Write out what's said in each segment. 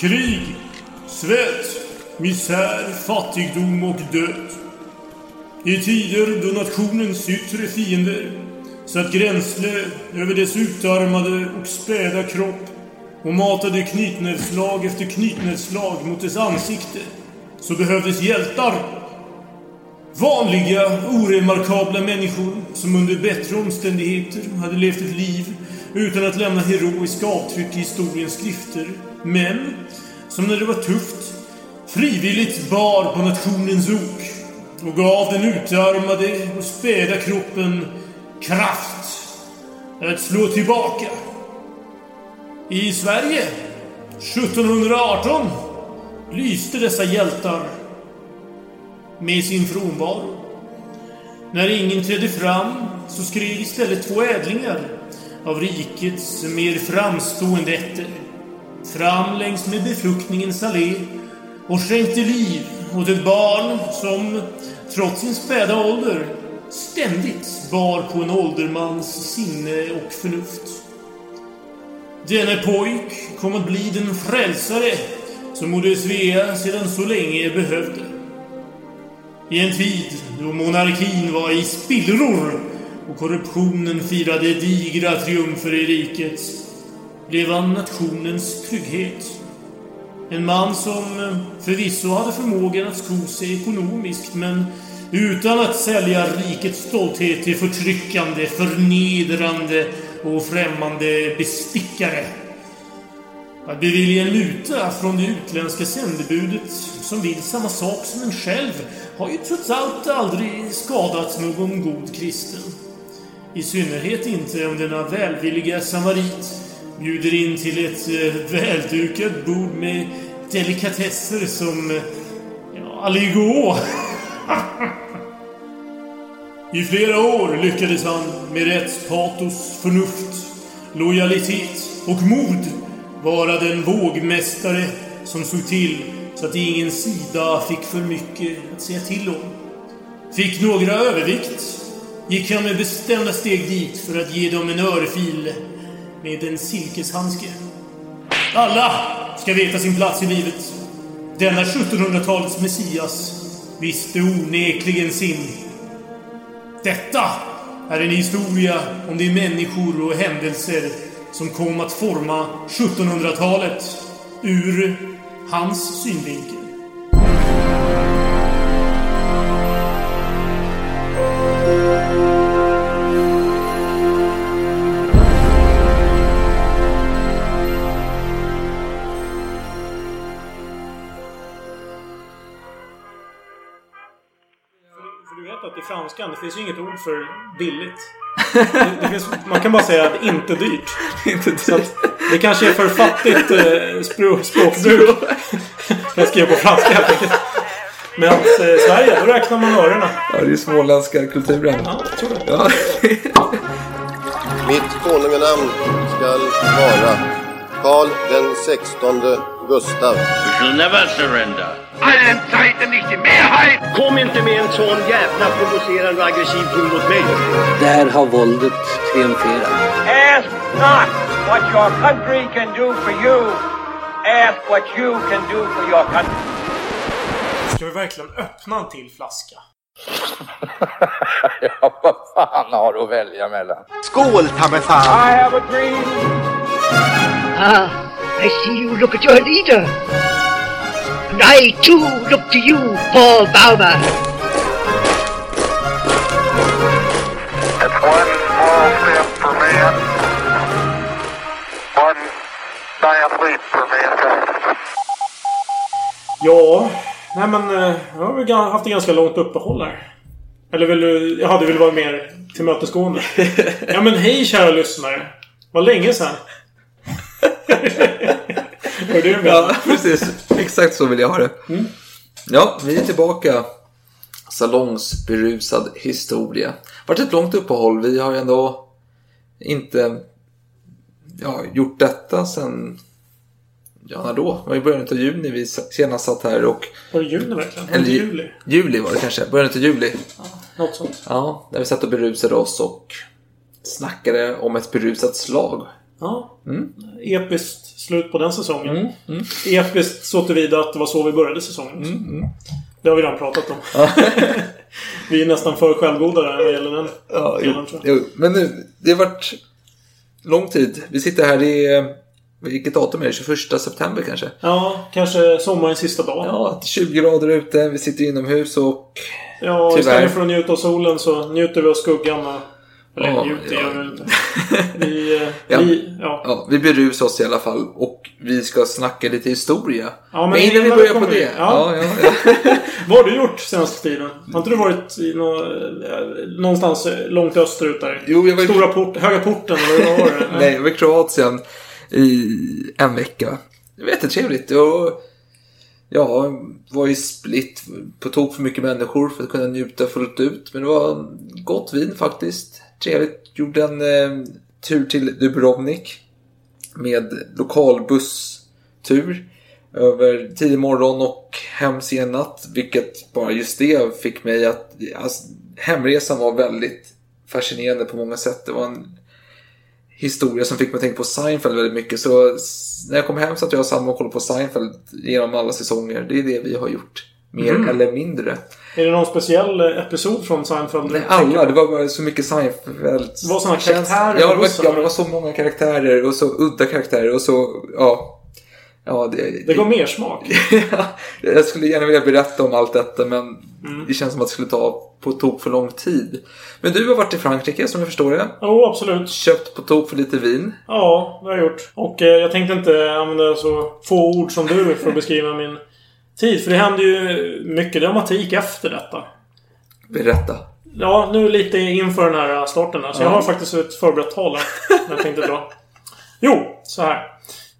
Krig, svält, misär, fattigdom och död. I tider då nationens yttre fiender satt gränsle över dess utarmade och späda kropp och matade knytnävsslag efter knytnävsslag mot dess ansikte så behövdes hjältar. Vanliga, oremarkabla människor som under bättre omständigheter hade levt ett liv utan att lämna heroiska avtryck i historiens skrifter. Men som när det var tufft frivilligt bar på nationens ok och gav den utarmade och späda kroppen kraft att slå tillbaka. I Sverige 1718 lyste dessa hjältar med sin frånvaro. När ingen trädde fram så skrev istället två ädlingar av rikets mer framstående ätter fram längs med befruktningens allé och skänkte liv åt ett barn som, trots sin späda ålder, ständigt bar på en åldermans sinne och förnuft. Denne pojk kom att bli den frälsare som moder Svea sedan så länge behövde. I en tid då monarkin var i spillror och korruptionen firade digra triumfer i riket blev han nationens trygghet. En man som eh, förvisso hade förmågan att sko sig ekonomiskt men utan att sälja rikets stolthet till förtryckande, förnedrande och främmande bestickare. Att bevilja en muta från det utländska sändebudet som vill samma sak som en själv har ju trots allt aldrig skadat någon god kristen. I synnerhet inte om denna välvilliga samarit bjuder in till ett eh, väldukat bord med delikatesser som eh, ja. I flera år lyckades han med rättspatos, förnuft, lojalitet och mod vara den vågmästare som såg till så att ingen sida fick för mycket att säga till om. Fick några övervikt gick han med bestämda steg dit för att ge dem en örfil med en silkeshandske. Alla ska veta sin plats i livet. Denna 1700-talets Messias visste onekligen sin. Detta är en historia om de människor och händelser som kom att forma 1700-talet ur hans synvinkel. Franskan, det finns ju inget ord för billigt. Det, det finns, man kan bara säga att inte dyrt. Inte Så att det kanske är för fattigt eh, språk, språkbruk. att skriva på franska helt enkelt. Men att eh, Sverige, då räknar man öronen. Ja, det är småländska kulturen. Ja, jag tror det. Ja. Mitt konunganamn skall vara Karl den sextonde Gustav. We shall never surrender. Allen Zeiten nicht die Mehrheit! Kom inte med en sån jävla provocerande och aggressiv ton mot mig. Där har våldet triumferat. Ask not what your country can do for you. Ask what you can do for your country. Ska vi verkligen öppna en till flaska? Ja, vad fan har du att välja mellan? Skål, ta mig fan! I have a dream! Ah, I see you look at your leader. And I too look to you, Paul Bauma. It's one small step for man. One giant leap for mankind. Ja, nej men eh, jag har ga- haft ett ganska långt uppehåll här. Eller vill du... Jag hade väl varit mer tillmötesgående. Ja men hej kära lyssnare. Vad länge sedan. Det du ja, menade? precis. Exakt så vill jag ha det. Ja, vi är tillbaka. Salongsberusad historia. Vart ett långt uppehåll. Vi har ju ändå inte ja, gjort detta sen... Ja, när då? Det var i början av juni vi senast satt här och... Var det juni verkligen? Eller Eller ju- juli? Juli var det kanske. Början av juli. Något sånt. Ja, där vi satt och berusade oss och snackade om ett berusat slag. Ja. Mm. Episkt slut på den säsongen. Episkt så tillvida att det var så vi började säsongen. också. Mm, Det har vi redan pratat om. vi är nästan för självgoda där vad gäller den Ja, delen, jo, jo. Men nu, det har varit lång tid. Vi sitter här i... Vilket datum är det? 21 september kanske? Ja, kanske sommarens sista dag. Ja, 20 grader ute. Vi sitter inomhus och... Ja, Tyvärr. istället för att njuta av solen så njuter vi av skuggan. Och, Ja, vi väl inte. Vi, eh, Ja. vi, ja. Ja, vi berusar oss i alla fall. Och vi ska snacka lite historia. Ja, men men innan vi börjar på det. Ja. Ja, ja, Vad har du gjort senaste tiden? Har inte du varit i nå, eh, någonstans eh, långt österut där? Jo, jag var i- Stora port, Höga porten eller vad var det? Nej, jag var i Kroatien i en vecka. Det var jättetrevligt. Och ja, var i Split på tok för mycket människor för att kunna njuta fullt ut. Men det var gott vin faktiskt. Trevligt. Gjorde en eh, tur till Dubrovnik med lokalbusstur över tidig morgon och hem sen natt. Vilket bara just det fick mig att... Alltså, hemresan var väldigt fascinerande på många sätt. Det var en historia som fick mig att tänka på Seinfeld väldigt mycket. Så när jag kom hem satt jag och Sam och kollade på Seinfeld genom alla säsonger. Det är det vi har gjort. Mer Mm. eller mindre. Är det någon speciell eh, episod från Seinfeld? Nej, alla. Det var så mycket Seinfeld. Det var Känns- karaktärer Ja, det var, ja, det var så många karaktärer och så udda karaktärer och så, ja. Ja, det, Det går mer smak. jag skulle gärna vilja berätta om allt detta men Mm. det känns som att det skulle ta på tok för lång tid. Men du har varit i Frankrike som jag förstår det. Jo, absolut. Köpt på tok för lite vin. Ja, det har jag gjort. Och eh, jag tänkte inte använda så få ord som du för att beskriva min tid. För det hände ju mycket dramatik efter detta. Berätta. Ja, nu lite inför den här starten. här. Så jag Ja. har faktiskt ett förberett tal här. jag tänkte dra. Jo, så här.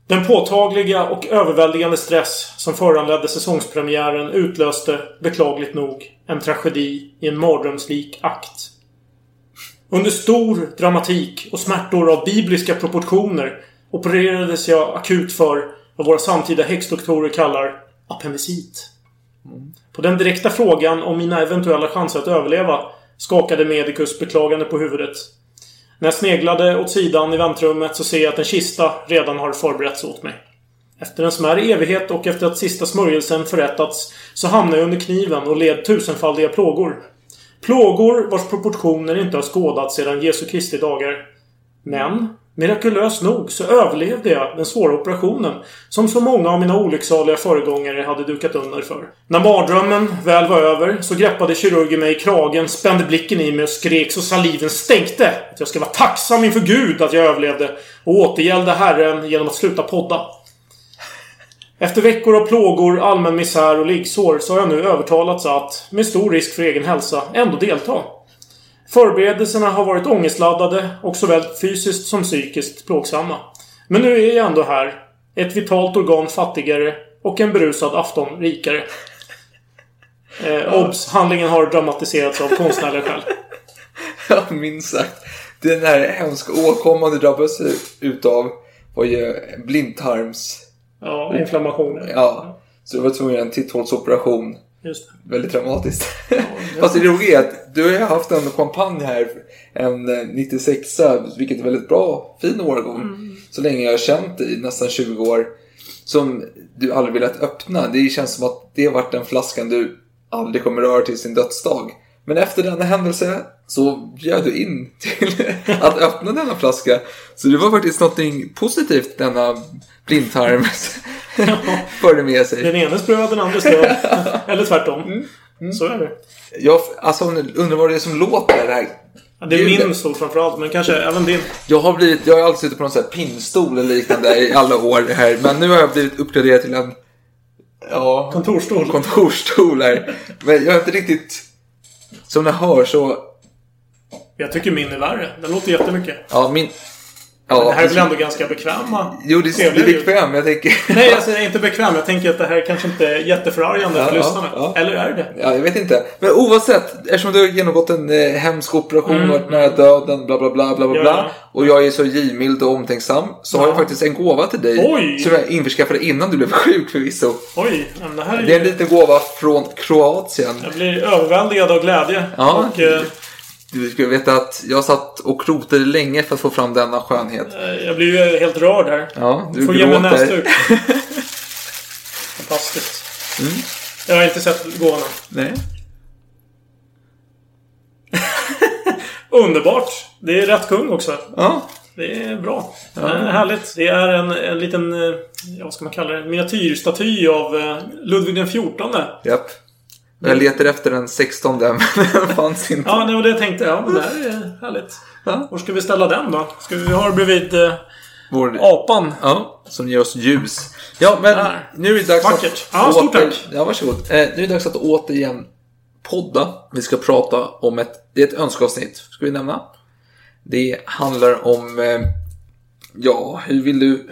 Den påtagliga och överväldigande stress som föranledde säsongspremiären utlöste, beklagligt nog, en tragedi i en mardrömslik akt. Under stor dramatik och smärtor av bibliska proportioner opererades jag akut för vad våra samtida häxdoktorer kallar appendicit. På den direkta frågan om mina eventuella chanser att överleva skakade medicus beklagande på huvudet. När jag sneglade åt sidan i väntrummet så ser jag att en kista redan har förberetts åt mig. Efter en smärre evighet och efter att sista smörjelsen förrättats så hamnade jag under kniven och led tusenfaldiga plågor. Plågor vars proportioner inte har skådats sedan Jesu Kristi dagar. Men, mirakulöst nog, så överlevde jag den svåra operationen som så många av mina olycksaliga föregångare hade dukat under för. När mardrömmen väl var över så greppade kirurgen mig i kragen, spände blicken i mig och skrek så saliven stänkte att jag ska vara tacksam inför Gud att jag överlevde och återgällde Herren genom att sluta podda. Efter veckor av plågor, allmän misär och liggsår så har jag nu övertalats att, med stor risk för egen hälsa, ändå delta. Förberedelserna har varit ångestladdade och såväl fysiskt som psykiskt plågsamma. Men nu är jag ändå här. Ett vitalt organ fattigare och en berusad afton rikare. Eh, obs! Handlingen har dramatiserats av konstnärliga skäl. Ja, minst sagt. Den här hemska åkomman du drabbades utav var ju blindtarms... Ja, inflammation. Ja, så du var tvungen att göra en titthålsoperation. Just det. Väldigt dramatiskt. Fast det roliga är att du har haft en champagne här, en eh, 96 vilket är väldigt bra, fin årgång. Så länge jag har känt dig, nästan 20 år. Som du aldrig velat öppna. Det känns som att det har varit den flaskan du aldrig kommer röra till sin dödsdag. Men efter denna händelse så bjöd du in till att öppna denna flaska. Så det var faktiskt något positivt denna blindtarm förde med sig. Den enes bröd, den andres död. Eller tvärtom. Så är det. Jag alltså, undrar vad det är som låter det här. Ja, det är Gud, min stol framförallt, men kanske även din. Jag har blivit, jag har alltid suttit på någon sån här pinnstol eller liknande i alla år här. Men nu har jag blivit uppgraderad till en ja, Kontorsstol. kontorsstol här. Men jag har inte riktigt, som ni hör så, Jag tycker min är värre. Den låter jättemycket. ja min, det ja. här är väl ändå ganska bekväma? Jo, det är, det är ljud. bekvämt. Jag tänker, Nej, alltså jag är inte bekväm. Jag tänker att det här kanske inte är jätteförargande Ja, för lyssnarna. ja. Eller är det? Ja, jag vet inte. Men oavsett, eftersom du har genomgått en eh, hemsk operation, Mm. varit nära döden, bla bla bla bla bla, bla och jag är så givmild och omtänksam, så har Ja. jag faktiskt en gåva till dig Oj! som jag införskaffade innan du blev sjuk förvisso. Oj, men det här är Det är en ju... liten gåva från Kroatien. Jag blir överväldigad av glädje. Ja. Och, eh, Du ska veta att jag satt och krotade länge för att få fram denna skönhet. Eh, Jag blir ju helt rörd här. Ja, Du får ge mig gråter. näsduk. Fantastiskt. Jag har inte sett gåvorna. Nej. Underbart! Det är rätt kung också. Ja. Det är bra. Det är härligt. Det är en, en liten, eh, ja, vad ska man kalla det, miniatyrstaty av eh, Ludvig den XIV. Japp. Jag letar efter den 16 men den fanns inte. Ja, det var det jag tänkte. Ja, men det här är härligt. Ja. Var ska vi ställa den då? Ska vi ha bredvid eh, Vår, apan? ja, som ger oss ljus. Ja, men Där. nu är det dags Vackert. att... Ja, stort åter- tack. Ja, varsågod. Eh, nu är det dags att återigen podda. Vi ska prata om ett... Det är ett önskeavsnitt, ska vi nämna. Det handlar om... Eh, ja, hur vill du...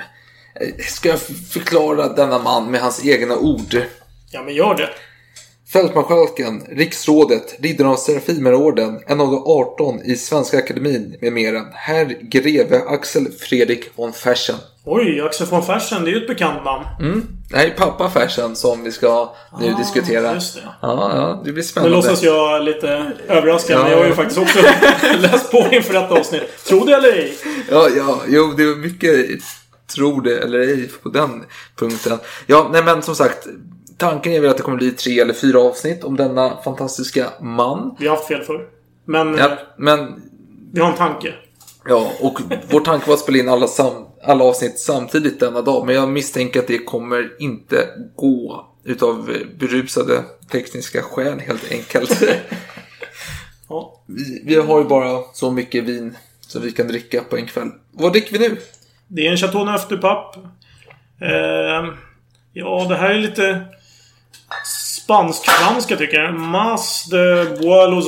eh, Ska jag förklara denna man med hans egna ord? Ja, men gör det. Fältmarskalken, riksrådet, riddaren av Serafimerorden, en av de 18 i Svenska Akademin med mera, herr greve Axel Fredrik von Fersen. Oj, Axel von Fersen. Det är ju ett bekant namn. Det här är pappa Fersen som vi ska nu diskutera. Ah, just det. Ja, ja, det blir Nu spännande. låtsas jag lite överraskad, men Ja. jag har ju faktiskt också läst på inför detta avsnitt. Tro det eller ej. Ja, ja, jo, det var mycket tror det eller ej på den punkten. Ja, nej men som sagt, tanken är väl att det kommer bli tre eller fyra avsnitt om denna fantastiska man. Vi har haft fel förr. Men Ja, men vi har en tanke. Ja, och vår tanke var att spela in alla, sam- alla avsnitt samtidigt denna dag. Men jag misstänker att det kommer inte gå utav berusade tekniska skäl helt enkelt. Ja. vi, vi har ju bara så mycket vin som vi kan dricka på en kväll. Vad dricker vi nu? Det är en Chateau Neuf du Pape. Eh, ja, det här är lite spansk-franska tycker jag. Mas de Bois.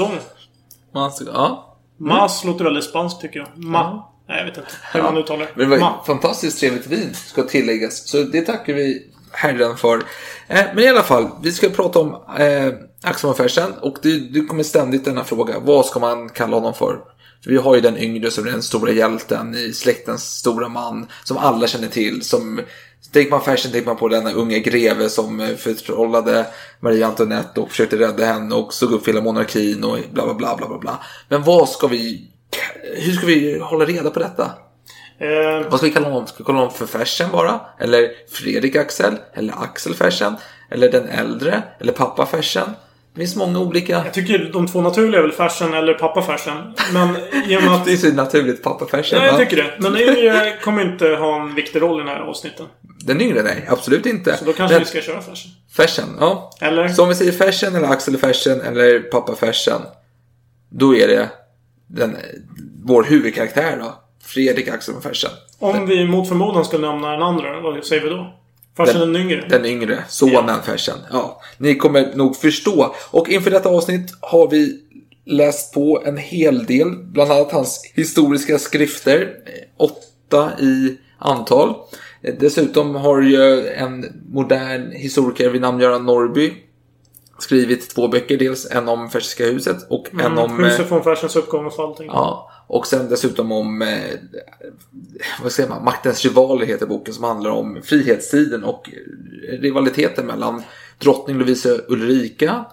Man ska- Ja, Mas låter väldigt spanskt tycker jag. Ma. Nej, jag vet inte hur man uttalar det. men det var Ma. fantastiskt trevligt vin ska tilläggas. Så det tackar vi Herren för. Eh, men i alla fall, vi ska prata om eh, Axel von Fersen. Och det, det kommer ständigt denna fråga. Vad ska man kalla honom för? För vi har ju den yngre som är den stora hjälten i släktens stora man. Som alla känner till. Som, tänker man Fersen tänker man på denna unge greve som eh, förtrollade Marie Antoinette och försökte rädda henne och såg upp hela monarkin och bla bla bla bla bla. bla. Men vad ska vi... Hur ska vi hålla reda på detta? Eh, Vad ska vi kalla honom? Ska vi kalla honom för Fersen bara? Eller Fredrik Axel? Eller Axel Fersen? Eller den äldre? Eller pappa Fersen? Det finns många olika. jag tycker de två naturliga är väl Fersen eller pappa Fersen. Men med att... Det är så naturligt, pappa Fersen. Ja, jag tycker det. Men den yngre kommer inte ha en viktig roll i den här avsnitten. Den yngre, nej. Absolut inte. Så då kanske Men vi ska köra Fersen. Fersen, ja. Eller? Så om vi säger Fersen eller Axel Fersen eller pappa Fersen. Då är det den, vår huvudkaraktär då. Fredrik Axel Fersen. Om vi mot förmodan skulle nämna den andra, vad säger vi då? Fersen den, yngre? Den yngre, sonen Fersen. Ja, ni kommer nog förstå. Och inför detta avsnitt har vi läst på en hel del. Bland annat hans historiska skrifter. eh, Åtta i antal. Eh, Dessutom har ju en modern historiker vid namn Göran Norrby skrivit två böcker. Dels en om Fersiska huset och en om... eh, Huset från Fersens uppgång och fall. Ja, och sen dessutom om eh, vad säger man, Maktens rivaler heter boken som handlar om frihetstiden och rivaliteten mellan drottning Lovisa Ulrika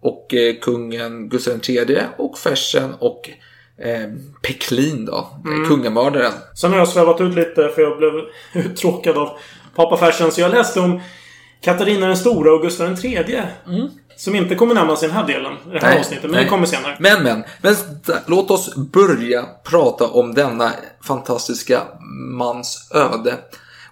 och eh, kungen Gustav III och Fersen och eh, Peklin då, mm. kungamördaren. Sen har jag svävat ut lite för jag blev uttråkad av pappa Fersen. Så jag läste om Katarina den stora och Gustav III. Som inte kommer nämnas i den här delen. Det här Nej, avsnittet. Men nej. det kommer senare. Men, men, men låt oss börja prata om denna fantastiska mans öde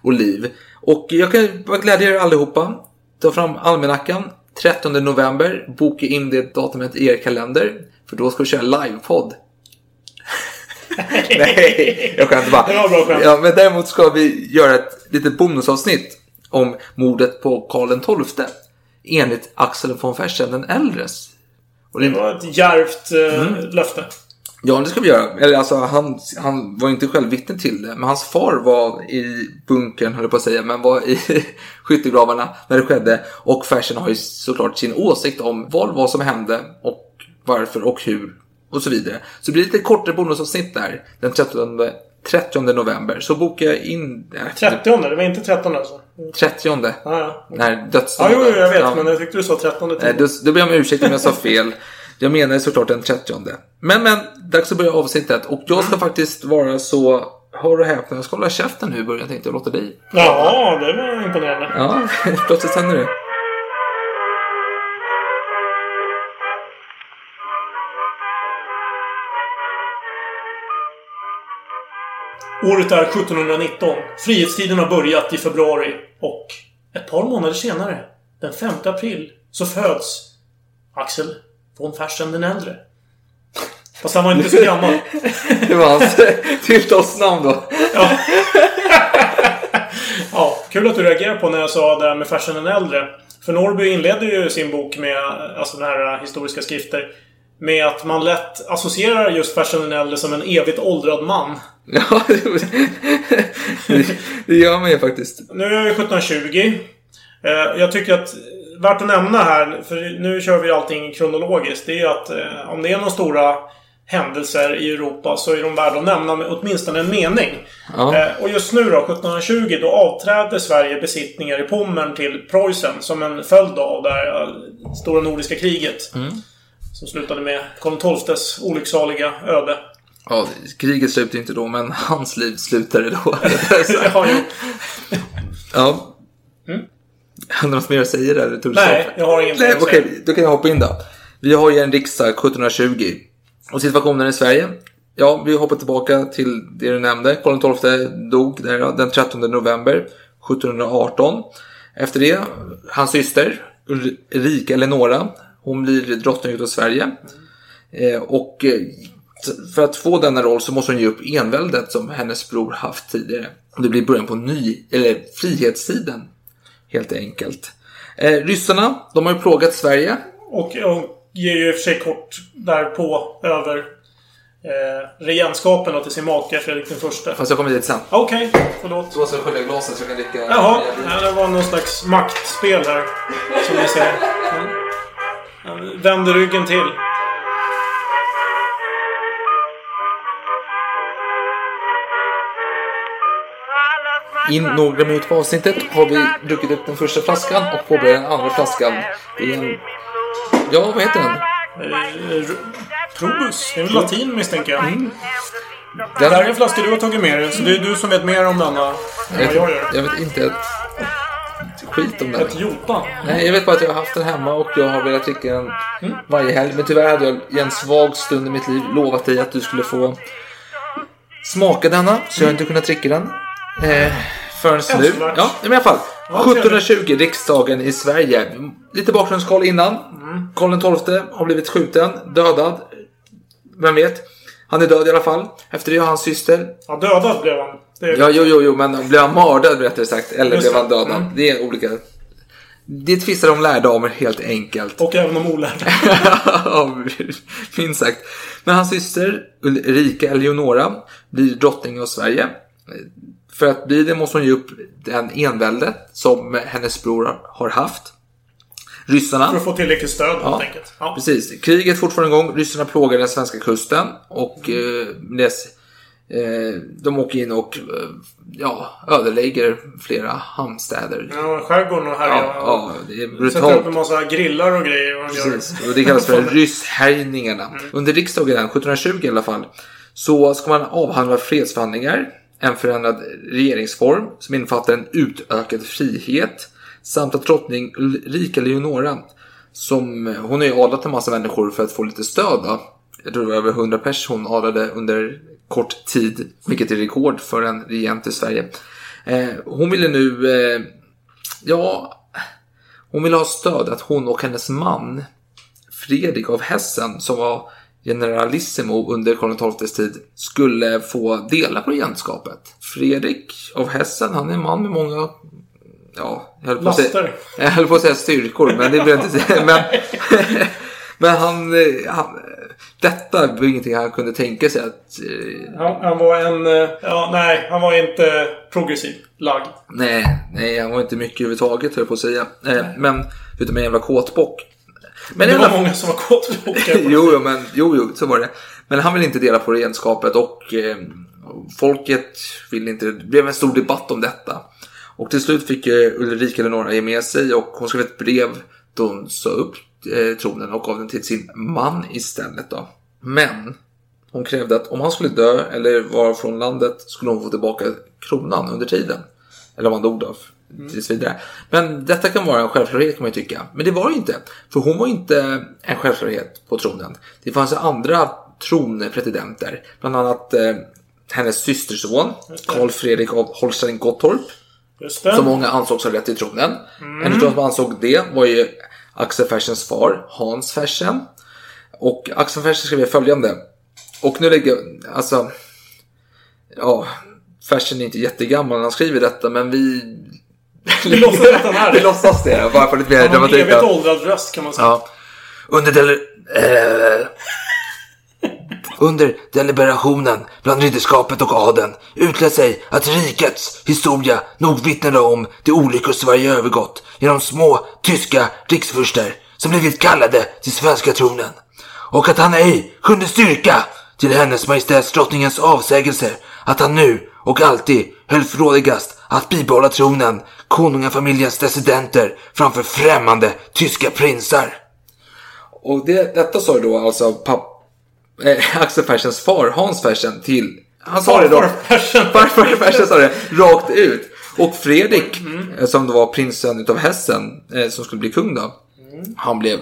och liv. Och jag kan bara glädja er allihopa. Ta fram almanackan. 13 november. Boka in det datumet i er kalender. För då ska vi köra livepodd. Nej, jag skämtar bara. Det var bra skämt. Ja, men däremot ska vi göra ett litet bonusavsnitt om mordet på Karl XII. Enligt Axel von Fersen den äldres. Och det, Det var ett djärvt eh, Mm. löfte. Ja, det ska vi göra. Eller alltså, han, han var inte själv vittne till det. Men hans far var i bunkern, höll jag på att säga, men var i skyttegravarna när det skedde. Och Fersen har ju såklart sin åsikt om vad, vad som hände och varför och hur och så vidare. Så det blir lite kortare bonusavsnitt där den 30, 30 november. Så boka in... äh, 30 det var inte 13 alltså. 30 Ja, ja. när Ja, dödsdagen. jo, jo, jag vet. Ja. Men jag tyckte du sa 13 Nej, då, då ber jag om ursäkt om jag sa fel. Jag menar såklart den 30. Men men, dags att börja avsnittet. Och jag ska faktiskt vara så, hör och häpna, jag ska hålla käften nu i början tänkte jag låta dig. Ja, det var imponerande. Ja, plötsligt händer det. Året är 1719. Frihetstiden har börjat i februari. Och ett par månader senare, den 5 april, så föds Axel von Fersen den äldre. Fast han var inte så gammal. Det var hans tilltalsnamn då. Ja. ja, kul att du reagerar på när jag sa det här med Fersen den äldre. För Norrby inledde ju sin bok med, alltså den här historiska skrifter, med att man lätt associerar just Fersen äldre som en evigt åldrad man. Ja, det, gör man ju faktiskt. Nu är vi 1720. Eh, Jag tycker att värt att nämna här, för nu kör vi allting kronologiskt, det är ju att eh, om det är några stora händelser i Europa så är de värda att nämna med åtminstone en mening. Ja. Eh, Och just nu då, 1720, då avträdde Sverige besittningar i Pommern till Preussen som en följd av det här stora nordiska kriget. Som slutade med Karl XIIs olycksaliga öde. Ja, kriget slutade inte då, men hans liv slutade då. ja, jo. ja. Har du något mer att säga där? du Nej, stopp? jag har inget mer Okej, då kan jag hoppa in då. Vi har ju en riksdag 1720. Och situationen i Sverige. Ja, vi hoppar tillbaka till det du nämnde. Karl XII dog där den 13 november 1718. Efter det, hans syster Ulrika Eleonora. Hon blir drottning av Sverige. Eh, och eh, för att få denna roll så måste hon ge upp enväldet som hennes bror haft tidigare. Det blir början på ny, eller frihetstiden. Helt enkelt. Eh, ryssarna, de har ju plågat Sverige. Och, och ger ju i och för sig kort därpå över eh, regentskapen då till sin make Fredrik den förste. Fast jag kommer dit sen. Okej, förlåt. Så ska jag skölja glasen så jag kan dricka. Jaha, ja, det var någon slags maktspel här. Som ni ser. Mm. Vänder ryggen till. In några minuter på avsnittet har vi druckit upp den första flaskan och påbörjat den andra flaskan. Det är en... Ja, vad heter den? Eh, Probus. Det är väl latin misstänker jag. Den... Det här är en flaska du har tagit med dig. Så det är du som vet mer om denna än vad jag gör. Jag vet inte skit om den. Ett Jota. Nej, jag vet bara att jag har haft den hemma och jag har velat dricka den varje helg. Men tyvärr hade jag i en svag stund i mitt liv lovat dig att du skulle få smaka denna. Så jag har inte kunnat dricka den. Eh, förrän nu. Ja, i alla fall. Ja, 1720, riksdagen i Sverige. Lite bakgrundskoll innan. Mm. Karl XII har blivit skjuten, dödad. Vem vet? Han är död i alla fall. Efter det har hans syster Ja, dödad blev han. Det är... Ja, jo, jo, jo, men blev han mördad rättare sagt? Eller Just blev han dödad? Mm. Det är olika. Det tvistar om lärdamer helt enkelt. Och även de olärda. Ja, Minst sagt. Men hans syster Ulrika Eleonora blir drottning av Sverige. För att bli det måste hon ge upp den envälde som hennes bror har haft. Ryssarna. För att få tillräckligt stöd Ja, helt enkelt. Ja. Precis. Kriget fortfarande igång. Ryssarna plågar den svenska kusten. Och eh, dess, eh, de åker in och eh, ja, ödelägger flera hamnstäder. Ja, skärgården och härjar. Ja, ja, det är Sätter upp brutalt. en massa grillar och grejer. Och gör. Precis. Och det kallas för rysshärjningarna. Under riksdagen 1720 i alla fall så ska man avhandla fredsförhandlingar, en förändrad regeringsform som innefattar en utökad frihet samt att drottning Ulrika Leonora som hon har ju adlat en massa människor för att få lite stöd. Då. Jag tror det var över 100 pers hon adlade under kort tid, vilket är rekord för en regent i Sverige. Eh, hon ville nu, eh, ja, hon ville ha stöd att hon och hennes man Fredrik av Hessen som var generalissimo under Karl XIIs tid skulle få dela på regentskapet. Fredrik av Hessen, han är en man med många Ja, jag höll på att säga, jag höll på att säga styrkor, men det blev inte men, men han, eh, han, detta var ingenting han kunde tänka sig att eh, Han, han var en... eh, Ja, nej. Han var inte progressiv lagd. Nej, nej, han var inte mycket överhuvudtaget höll jag på att säga. Eh, men, utom en jävla kåtbock. Men det var många som var kåtbockar. jo, jo, men jo, jo, så var det. Men han vill inte dela på regentskapet och eh, folket vill inte. Det blev en stor debatt om detta. Och till slut fick eh, Ulrika Eleonora ge med sig och hon skrev ett brev då hon sa upp eh, tronen och gav den till sin man istället. Då. Men hon krävde att om han skulle dö eller vara från landet skulle hon få tillbaka kronan under tiden. Eller om han dog då, tills vidare. Men detta kan vara en självklarhet kan man ju tycka. Men det var det inte. För hon var inte en självklarhet på tronen. Det fanns andra tronpretendenter. Bland annat eh, hennes systerson, Karl Fredrik av Holstein-Gottorp. Just det. Som många ansåg ha rätt till tronen. En av de som ansåg det var ju Axel Fersens far, Hans Fersen. Och Axel Fersen skrev följande. Och nu lägger alltså, ja, Fersen är inte jättegammal när han skriver detta, men vi... Vi låtsas att han är det. Vi låtsas det, bara för lite mer Han har en dramatik. evigt åldrad röst kan man säga. Ja. Under, del eh, under deliberationen bland ridderskapet och adeln utlät sig att rikets historia nog vittnade om de olyckor Sverige övergått genom små tyska riksfurster som blivit kallade till svenska tronen och att han ej kunde styrka till hennes majestäts drottningens avsägelse att han nu och alltid höll frådigast att bibehålla tronen konungafamiljens descendenter framför främmande tyska prinsar. Och det, detta sa då alltså papp, eh, Axel Fersens far, Hans Fersen, till... Han sa det då. Farfar Fersen. Sa det rakt ut. Och Fredrik, eh, som då var prinsen utav Hessen, eh, som skulle bli kung då. Han blev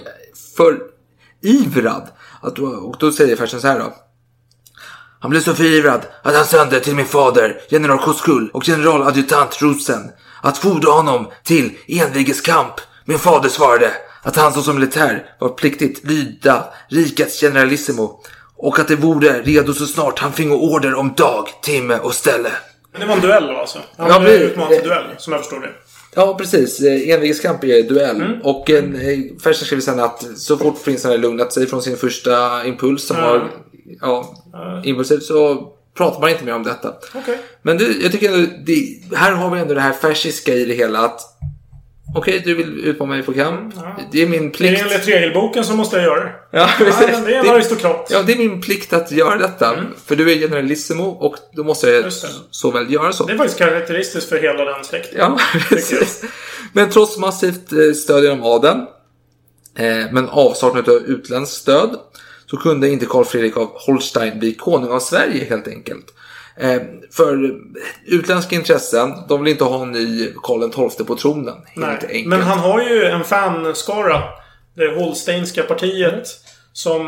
för ivrad. Att, då- och då säger Fersen så här då. Han blev så förivrad att han sände till min fader, general Koskull och generaladjutant Rosen att fordra honom till envigeskamp. Min fader svarade att han såsom militär var pliktigt lyda rikets generalissimo och att det vore redo så snart han fingo order om dag, timme och ställe. Men det var en duell då alltså? Han Ja, blev utmanad till duell, som jag förstår det. Ja, precis. Eh, Envigeskamp är duell. Och en, eh, Fersen skriver sen att så fort prinsen hade lugnat sig från sin första impuls som var ja, impulsiv så pratar man inte mer om detta. Okej. Men det, jag tycker ändå, det, här har vi ändå det här färsiska i det hela att Okej, du vill utmana mig på kamp. Det är min Det plikt. är enligt regelboken så måste jag göra det. Ja, Ja, precis. men det är en Det- aristokrat. Ja, det är min plikt att göra detta. För du är generalissimo och då måste jag Just det. så väl göra så. Det är faktiskt karaktäristiskt för hela den släkten. Ja, precis. Men trots massivt eh, stöd genom adeln, eh, men avsaknad av utländskt stöd, så kunde inte Karl Fredrik av Holstein bli konung av Sverige helt enkelt. Eh, för utländska intressen, de vill inte ha en ny Karl XII på tronen. Helt Nej. enkelt. Men han har ju en fanskara. Det Holsteinska partiet. Som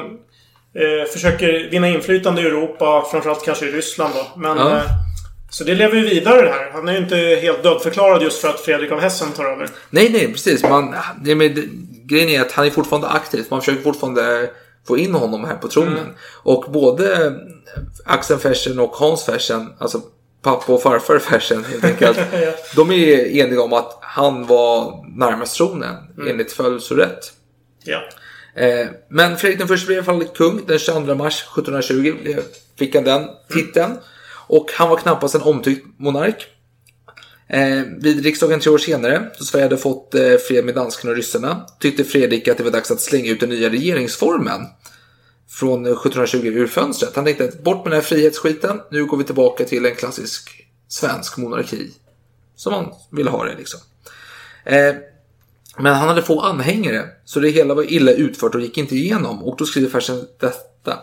eh, försöker vinna inflytande i Europa. Framförallt kanske i Ryssland då. Men, Ja. eh, så det lever ju vidare det här. Han är ju inte helt dödförklarad just för att Fredrik av Hessen tar över. Nej, nej, precis. Man, det med, grejen är att han är fortfarande aktiv. Man försöker fortfarande få in honom här på tronen. Mm. Och både Axel Fersen och Hans Fersen, alltså pappa och farfar Fersen helt enkelt. Ja. De är eniga om att han var närmast tronen Mm. enligt födelserätt. Ja. Eh, men Fredrik den första blev i alla fall kung. Den 22 mars 1720 blev- fick han den titeln. Och han var knappast en omtyckt monark. Eh, vid riksdagen tre år senare, då Sverige hade fått eh, fred med danskarna och ryssarna, tyckte Fredrik att det var dags att slänga ut den nya regeringsformen från eh, 1720 ur fönstret. Han tänkte att bort med den här frihetsskiten, nu går vi tillbaka till en klassisk svensk monarki. Som man ville ha det liksom. Eh, men han hade få anhängare, så det hela var illa utfört och gick inte igenom. Och då skriver Fersen detta.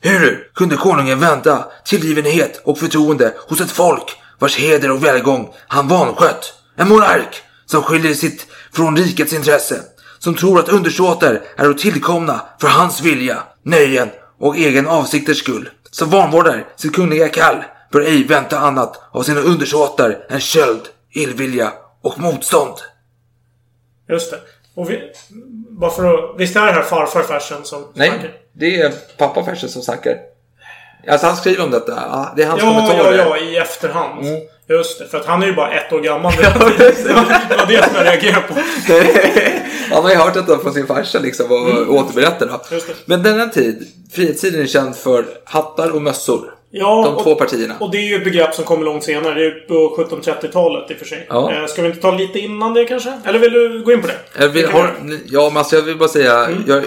Hur kunde konungen vänta tillgivenhet och förtroende hos ett folk vars heder och välgång han vanskött? En monark som skiljer sitt från rikets intresse, som tror att undersåtar är att tillkomna för hans vilja, nöjen och egen avsikters skull, som vanvårdar sitt kungliga kall, bör ej vänta annat av sina undersåtar än köld, illvilja och motstånd. Just det. Och vi, bara för att... Visst är det här farfar Fersen som Nej, snackar? det är pappa Fersen som snackar. Alltså han skriver om detta. Ja, Det är hans Ja, ja, kommentarer. ja, i efterhand. Mm. Just det, för att han är ju bara ett år gammal. det var det som jag reagerade på. han har ju hört detta från sin farsa liksom och Mm. återberättar det. Men denna tid, frihetstiden är känd för hattar och mössor. Ja, De och, två partierna. Och det är ju ett begrepp som kommer långt senare. Det är på 1730-talet i och för sig. Ja. Eh, Ska vi inte ta lite innan det kanske? Eller vill du gå in på det? Vill, har, ja, men alltså jag vill bara säga Mm. jag,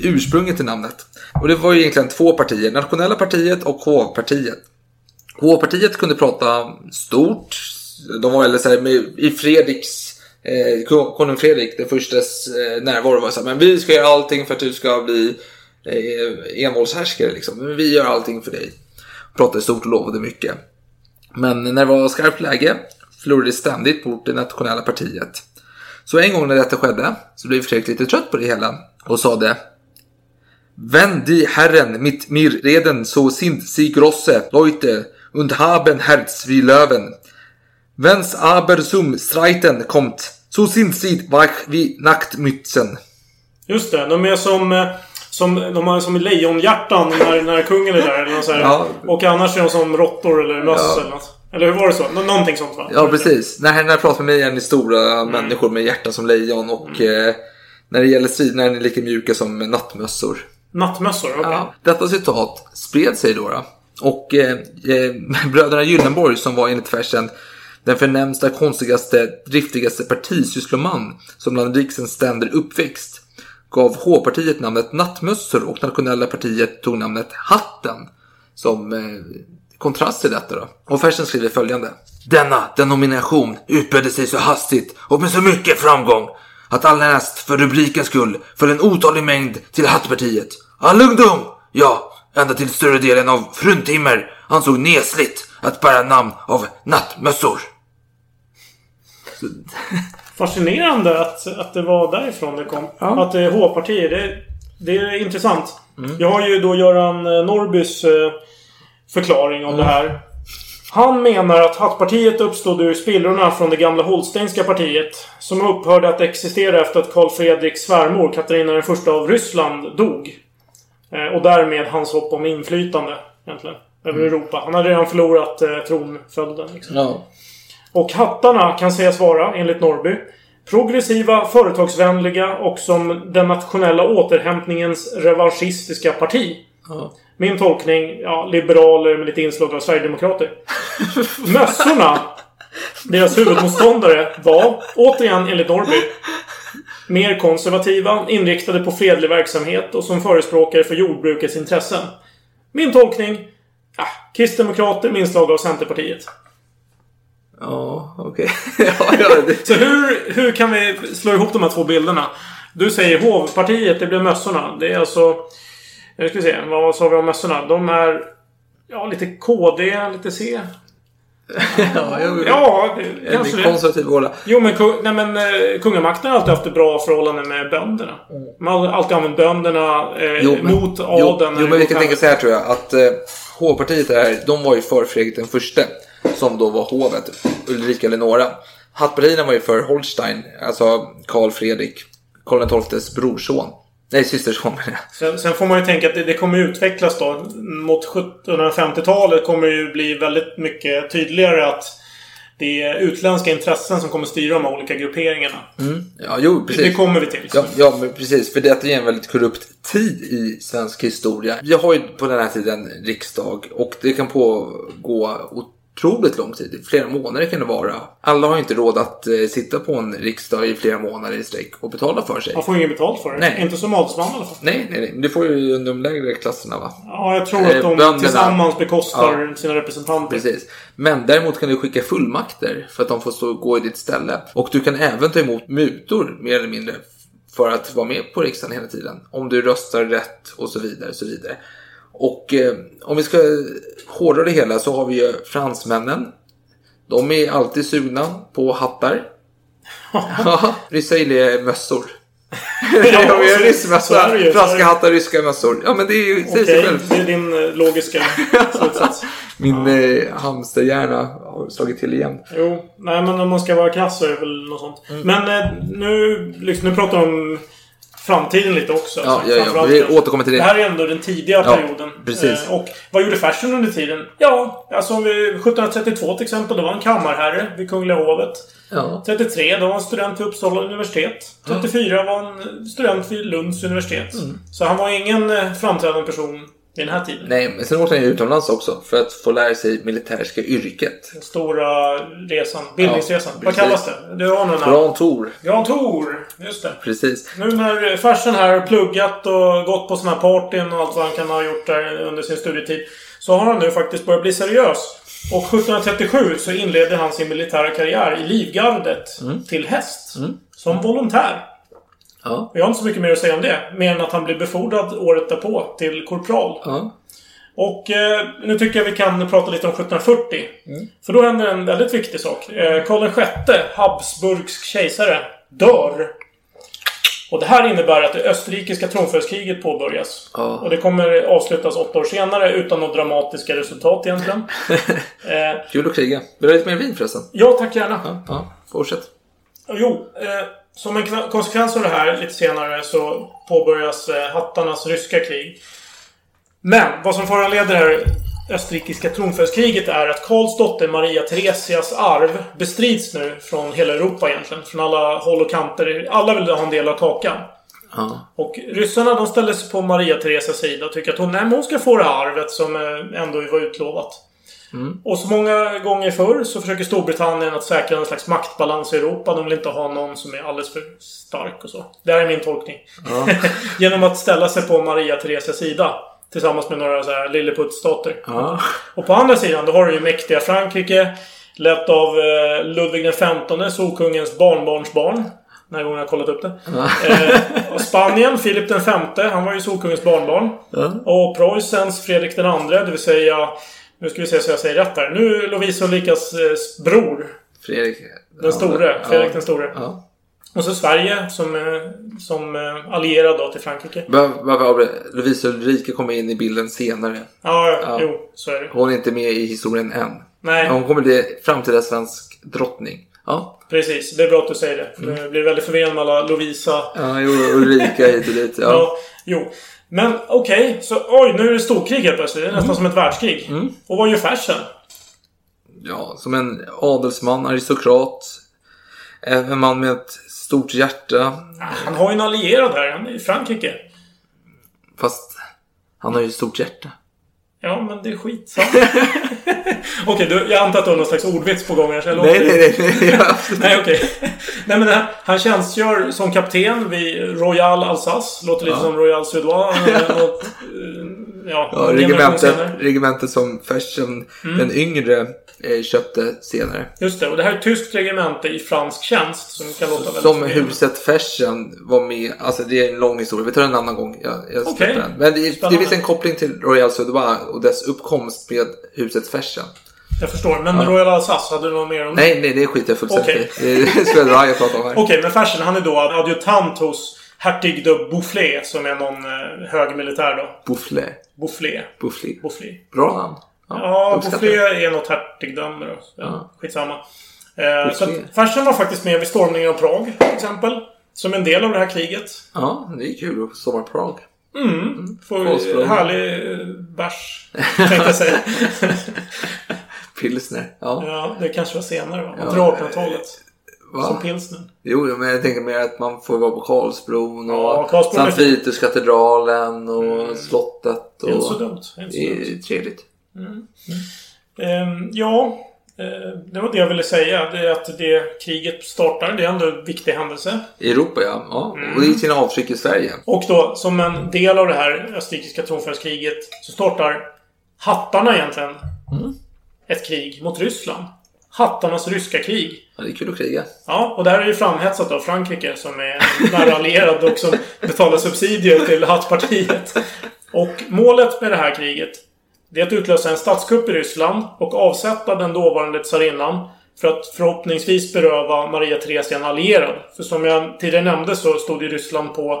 ursprunget till namnet. Och det var ju egentligen två partier. Nationella partiet och H-partiet. H-partiet kunde prata stort. De var eller så här, med, i Fredriks eh, ko- konung Fredrik den förstas eh, närvaro var så här, men vi ska göra allting för att du ska bli eh, envåldshärskare liksom. Vi gör allting för dig. Pratade stort och lovade mycket. Men när det var skarpt läge förlorade det ständigt mot det nationella partiet. Så en gång när detta skedde så blev Fredrik lite trött på det hela och sade Wenn die Herren mit mir reden so sind sie große Leute und haben Herz wie Löwen. Wenn's aber zum Streiten kommt, so sind sie wach wie Nachtmützen. Just det, de är som... Eh, som, de har som lejonhjärtan när, när kungen är där. Eller något så här. Ja. Och annars är de som råttor eller möss Ja. eller något. Eller hur var det så? Nå- någonting sånt va? Ja, precis. När herrarna pratar med mig är ni stora människor med hjärtan som lejon och eh, när det gäller striderna är ni lika mjuka som nattmössor. Nattmössor, okej. Ja. Detta citat spred sig då. då. Och eh, eh, bröderna Gyllenborg som var enligt versen den förnämsta, konstigaste, driftigaste partisyssloman som bland riksens ständer uppväxt gav H-partiet namnet Nattmössor och Nationella partiet tog namnet Hatten som eh, kontrast till detta då. Och Fersen skriver följande. Denna denomination utbredde sig så hastigt och med så mycket framgång att allnäst för rubrikens skull föll en otalig mängd till Hattpartiet. All ungdom, ja, ända till större delen av fruntimmer ansåg nesligt att bära namn av nattmössor. Fascinerande att, att det var därifrån det kom. Att det är H-partier. Det, det är intressant. Jag har ju då Göran eh, Norrbys eh, förklaring om det här. Han menar att Hattpartiet uppstod ur spillrorna från det gamla Holsteinska partiet. Som upphörde att existera efter att Karl Fredriks svärmor Katarina den första av Ryssland dog. Eh, och därmed hans hopp om inflytande egentligen. Över Europa. Han hade redan förlorat eh, tronföljden. Liksom. Ja. Och hattarna kan sägas vara, enligt Norrby, progressiva, företagsvänliga och som den nationella återhämtningens revanschistiska parti. Min tolkning, ja, liberaler med lite inslag av Sverigedemokrater. Mössorna, deras huvudmotståndare, var, återigen enligt Norrby, mer konservativa, inriktade på fredlig verksamhet och som förespråkare för jordbrukets intressen. Min tolkning, ja, kristdemokrater med inslag av Centerpartiet. Ja, okej. ja, ja, det... Så hur, hur kan vi slå ihop de här två bilderna? Du säger hovpartiet, det blir mössorna. Det är alltså... Nu ska vi se, vad sa vi om mössorna? De är... Ja, lite KD, lite C. ja, jo, Ja, det, kanske det. konservativ håla. Jo, men, nej, men eh, kungamakten har alltid haft ett bra förhållande med bönderna. Man har alltid använt bönderna eh, Jo, men- mot Jo, adeln. jo men vi kan tänka så här tror jag att eh, H-partiet är, de var ju för Fredrik den förste som då var hovet, Ulrika Eleonora. Hattpartierna var ju för Holstein, alltså Karl Fredrik, Karl XIIs brorson. Nej, systerson menar jag. Sen, sen får man ju tänka att det, det kommer utvecklas då. Mot 1750-talet kommer det ju bli väldigt mycket tydligare att det är utländska intressen som kommer styra de här olika grupperingarna. Ja, jo, precis. det kommer vi till. Ja, ja, men precis. För detta är en väldigt korrupt tid i svensk historia. Vi har ju på den här tiden riksdag och det kan pågå otroligt lång tid. Flera månader kan det vara. Alla har ju inte råd att eh, sitta på en riksdag i flera månader i sträck och betala för sig. Man får ju inget betalt för det. Nej. Inte som adelsman i alla fall. Nej, nej, nej. Det får ju de lägre klasserna va? Ja, jag tror Eh, att de bönderna. tillsammans bekostar sina representanter. Precis. Men däremot kan du skicka fullmakter för att de får stå och gå i ditt ställe. Och du kan även ta emot mutor mer eller mindre för att vara med på riksdagen hela tiden. Om du röstar rätt och så vidare. Och så vidare. Och eh, om vi ska hårdra det hela så har vi ju fransmännen. De är alltid sugna på hattar. Ja, ryssar gillar ju mössor. ja, vi har ryssmössa, franska hattar, ryska mössor. Ja, men det är ju, säger sig Okej, själv. det är din eh, logiska slutsats. Min eh, hamsterhjärna har slagit till igen. Jo, nej men om man ska vara krass så är det väl något sånt. Mm. Men eh, nu, liksom, nu pratar vi om framtiden lite också. Ja, ja, ja. Vi återkommer till det. Det här är ändå den tidiga Ja, perioden. precis. Eh, och vad gjorde Fersen under tiden? Ja, alltså om vi, 1732 till exempel, då var han kammarherre vid Kungliga hovet. Ja. 33, då var han student vid Uppsala universitet. 34 var han student vid Lunds universitet. Mm. Så han var ingen eh, framträdande person den här tiden. Nej, men sen åkte han ju utomlands också för att få lära sig militärska yrket. Den stora resan. Bildningsresan. Ja, vad kallas det? Du har någon. Grand Tour. Grand Tour. Just det. Precis. Nu när farsen här har pluggat och gått på såna här partyn och allt vad han kan ha gjort där under sin studietid. Så har han nu faktiskt börjat bli seriös. Och 1737 så inledde han sin militära karriär i Livgardet till häst. Som volontär. Ja. Jag har inte så mycket mer att säga om det. Mer än att han blev befordrad året därpå till korpral. Ja. Och eh, nu tycker jag vi kan prata lite om 1740. För då händer en väldigt viktig sak. Eh, Karl VI, Habsburgsk kejsare, dör. Och det här innebär att det österrikiska tronföljdskriget påbörjas. Ja. Och det kommer avslutas åtta år senare utan några dramatiska resultat egentligen. eh, Kul att kriga. Vill du ha lite mer vin förresten? ja, tack gärna. Ja, ja. Fortsätt. Jo, eh, som en konsekvens av det här lite senare så påbörjas eh, hattarnas ryska krig. Men vad som föranleder det här österrikiska tronföljdsskriget är att Karls dotter Maria Theresias arv bestrids nu från hela Europa egentligen. Från alla håll och kanter. Alla vill ha en del av kakan. Ja. Och ryssarna de ställer sig på Maria Theresias sida och tycker att hon, nej, hon ska få det här arvet som eh, ändå var utlovat. Och så många gånger förr så försöker Storbritannien att säkra en slags maktbalans i Europa. De vill inte ha någon som är alldeles för stark och så. Det här är min tolkning. Genom att ställa sig på Maria Theresias sida. Tillsammans med några så här lilleputtstater. Ja. Och på andra sidan, då har du ju mäktiga Frankrike. Lett av eh, Ludvig XV, Solkungens barnbarnsbarn. Den här gången har jag kollat upp det. Eh, och Spanien, Filip V. Han var ju Solkungens barnbarn. Och Preussens Fredrik II, det vill säga... Nu ska vi se så jag säger rätt här. Nu Lovisa Ulrikas eh, bror. Fredrik. Den store. Ja. Fredrik den store. Ja. Och så Sverige som, eh, som eh, allierad då till Frankrike. Lovisa Ulrika kommer in i bilden senare. Ja, Ja. jo, så är det. Hon är inte med i historien än. Nej, Hon kommer bli framtida svensk drottning. Ja, precis. Det är bra att du säger det. Det blir väldigt förvirrande med alla Lovisa ja jo, Ulrika hit och dit. Ja. Ja, jo. Men okej, så oj, nu är det storkrig helt plötsligt. Det är nästan som ett världskrig. Och vad gör Fersen? ja, som en adelsman, aristokrat. En man med ett stort hjärta. Han har ju en allierad här. Han är i Frankrike. Fast han har ju ett stort hjärta. Ja, men det är skit. okej, du, jag antar att du har någon slags ordvits på gång här. så jag låter Nej, nej, nej. nej. Ja, absolut. Nej, okej. Nej, men här, han tjänstgör som kapten vid Royal Alsace. Låter lite som Royal något, eh, Ja, Ja, regementet, regementet som Fersen den yngre eh, köpte senare. Just det, och det här är ett tyskt regemente i fransk tjänst. Som kan låta väldigt Som huset Fersen var med. Alltså det är en lång historia. Vi tar den en annan gång. Jag, jag Okej. den. Men det, det finns en koppling till Royal Suédois och dess uppkomst med huset Fersen. Jag förstår. Men Royal Alsace, hade du något mer om det? Nej, nej, det skiter jag fullständigt i. Det är jag pratar om här. Okej, men Fersen han är då adjutant hos hertig de Boufflé som är någon eh, hög militär då. Boufflé. Boufflé. Boufflé. Boufflé. Bra namn. Ja, uppskattar Boufflé är något hertigdöme då. Ja. Skitsamma. Eh, så att Boufflé. Fersen var faktiskt med vid stormningen av Prag, till exempel. Som en del av det här kriget. Ja, det är kul att somma i Prag. Får Karlsbron. härlig eh, bärs, tänkte jag säga. Pilsner. Ja. ja, det kanske var senare va? Ja, Under 1800-talet. Va? Som pilsner. Jo, men jag tänker mer att man får vara på Karlsbron och Ja, Karlsbron Sankt. Vitus-katedralen och slottet. Det är inte så Och... dumt. Det är inte så Det dumt. är trevligt. Ehm, ja, eh, det var det jag ville säga. Det är att det kriget startar. Det är ändå en viktig händelse. I Europa, ja. ja. Mm. Och det är sina avtryck i Sverige. Och då, som en del av det här österrikiska tronföljdskriget, så startar hattarna egentligen ett krig mot Ryssland. Hattarnas ryska krig. Ja, det är kul att kriga. Ja, och det här är ju framhetsat av Frankrike som är nära allierad och som betalar subsidier till hattpartiet. Och målet med det här kriget det är att utlösa en statskupp i Ryssland och avsätta den dåvarande tsarinnan för att förhoppningsvis beröva Maria Theresia en allierad. För som jag tidigare nämnde så stod ju Ryssland på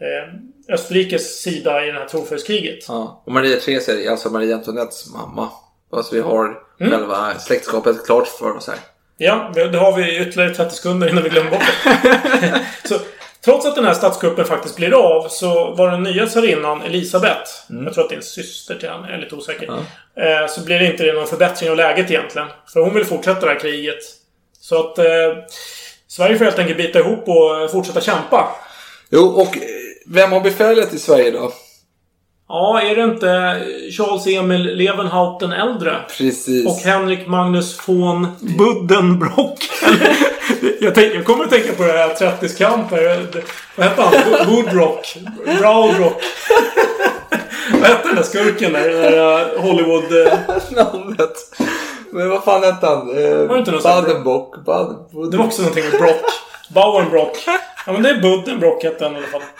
eh, Österrikes sida i det här tronföljdskriget. Ja. Och Maria Theresia är alltså Maria Antoinettes mamma. Fast vi har Mm. själva släktskapet klart för oss här. Ja, det det har vi ytterligare 30 sekunder innan vi glömmer bort det. så, trots att den här statskuppen faktiskt blir av så var den nya tsarinnan Elisabeth, jag tror att det är en syster till henne, jag är lite osäker. Eh, så blir det inte någon förbättring av läget egentligen. För hon vill fortsätta det här kriget. Så att eh, Sverige får helt enkelt bita ihop och fortsätta kämpa. Jo, och eh, vem har befälet i Sverige då? Ja, är det inte Charles Emil Levenhaupt den äldre? Precis. Och Henrik Magnus von Buddenbrock. Jag, tänk, jag kommer att tänka på det här 30-kamp. här. Det- Vad hette han? Woodrock? Browdrock? Vad hette den där skurken där? Den där eh, Hollywood... eh, namnet. Men vad fan hette han? Eh, Var det inte någon sån här- Badenbock? Bad... Det var också någonting med Brock. Bauernbrock. Ja men det är Buddenbrock hette han i alla fall.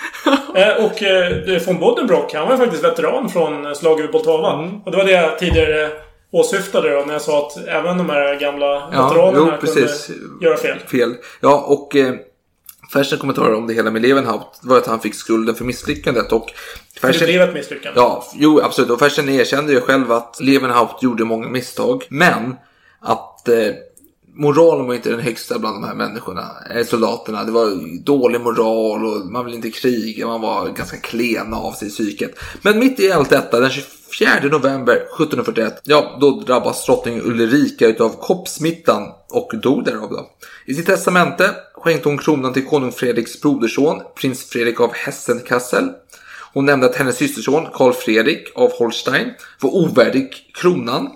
Eh, och eh, von Buddenbrock, han var ju faktiskt veteran från slaget vid Poltava. Mm. Och det var det jag tidigare åsyftade då när jag sa att även de här gamla Ja, veteranerna jo, precis. kunde göra fel. Fel. Ja, och eh, Fersen kommentarer om det hela med Levenhaupt var att han fick skulden för misslyckandet. Och För det Fersen, blev ett misslyckande. Ja, jo absolut. Och Fersen erkände ju själv att Levenhaupt gjorde många misstag. Men att eh, moralen var inte den högsta bland de här människorna, eh, soldaterna. Det var dålig moral och man ville inte kriga. Man var ganska klena av sig i psyket. Men mitt i allt detta, den 24 november 1741, ja då drabbas drottning Ulrika utav koppsmittan och dog därav då. I sitt testamente skänkte hon kronan till konung Fredriks broderson, prins Fredrik av Hessenkassel. Hon nämnde att hennes systerson Karl Fredrik av Holstein var ovärdig kronan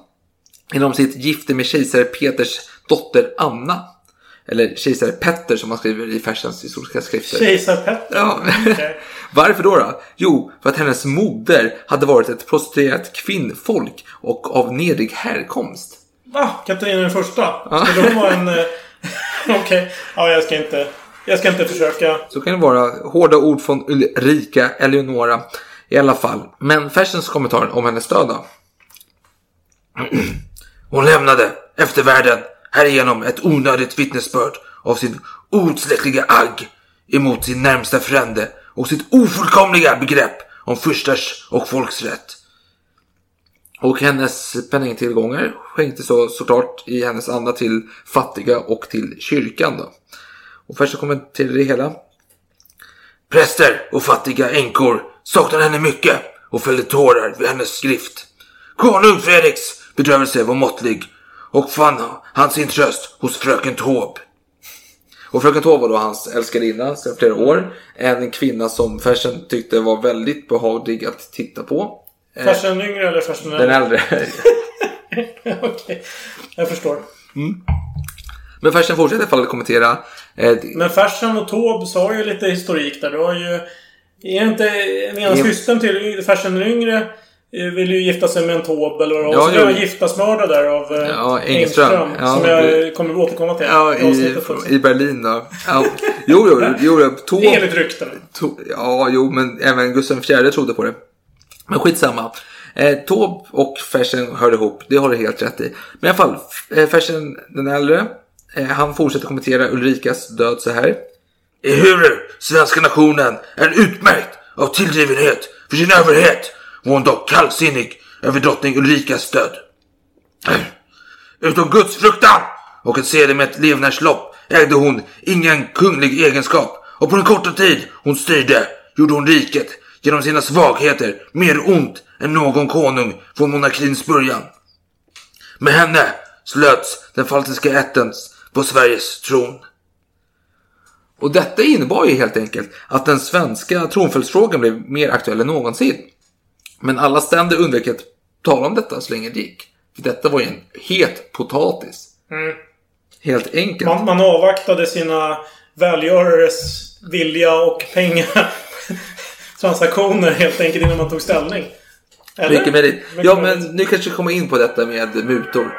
genom sitt gifte med kejsare Peters dotter Anna. Eller kejsare Petter som man skriver i Fersens historiska skrifter. Kejsar Petter. Ja. Okej. Varför då, då? Jo, för att hennes moder hade varit ett prostituerat kvinnfolk och av nedrig härkomst. Va? Katarina den första? Skulle hon vara en... eh, Okej. Ja, jag ska inte... Jag ska inte försöka. Så kan det vara hårda ord från Ulrika Eleonora i alla fall. Men Fersens kommentar om hennes död då? Hon lämnade eftervärlden härigenom ett onödigt vittnesbörd av sin outsläckliga agg emot sin närmsta frände och sitt ofullkomliga begrepp om furstars och folks rätt. Och hennes penningtillgångar skänktes så, såklart i hennes anda till fattiga och till kyrkan. Då. Och först så kommenterade det hela. Präster och fattiga änkor saknade henne mycket och fällde tårar vid hennes skrift. Konung Fredriks bedrövelse var måttlig och fann han sin tröst hos fröken Taube. Och fröken Taube var då hans älskarinna sedan flera år. En kvinna som Fersen tyckte var väldigt behaglig att titta på. Fersen yngre eller Fersen Den äldre. Okej. Jag förstår. Men Fersen fortsätter i alla fall att kommentera. Eh, Men Fersen och Taube sa ju lite historik där. Du har ju... Är inte den Jo. systern till Fersen den yngre eh, vill ju gifta sig med en det var. Ja, Och så blev han giftasmördad där av eh, Ja, Engström. Ja, som jag kommer att återkomma till. ja, i, i Berlin då. Ja. Jo, jo, jo, Det är enligt rykten. Ja, jo, men även Gustav IV trodde på det. Men skitsamma. Eh, Taube och Fersen hörde ihop, det har du helt rätt i. Men i alla fall, eh, Fersen den äldre, eh, han fortsätter kommentera Ulrikas död så här. Ehuru svenska nationen är utmärkt av tillgivenhet för sin överhet var hon dock kallsinnig över drottning Ulrikas död. Äh, utom Guds fruktan och ett sedermätt levnadslopp ägde hon ingen kunglig egenskap och på den korta tid hon styrde gjorde hon riket genom sina svagheter mer ont än någon konung från monarkins början. Med henne slöts den faltiska ättens på Sveriges tron. Och detta innebar ju helt enkelt att den svenska tronföljdsfrågan blev mer aktuell än någonsin. Men alla ständer undvek att tala om detta så länge det gick. För detta var ju en het potatis. Helt enkelt. Man, man avvaktade sina välgörares vilja och pengatransaktioner helt enkelt innan man tog ställning. Eller? Mycket möjligt. Ja, men nu kanske vi kommer in på detta med mutor.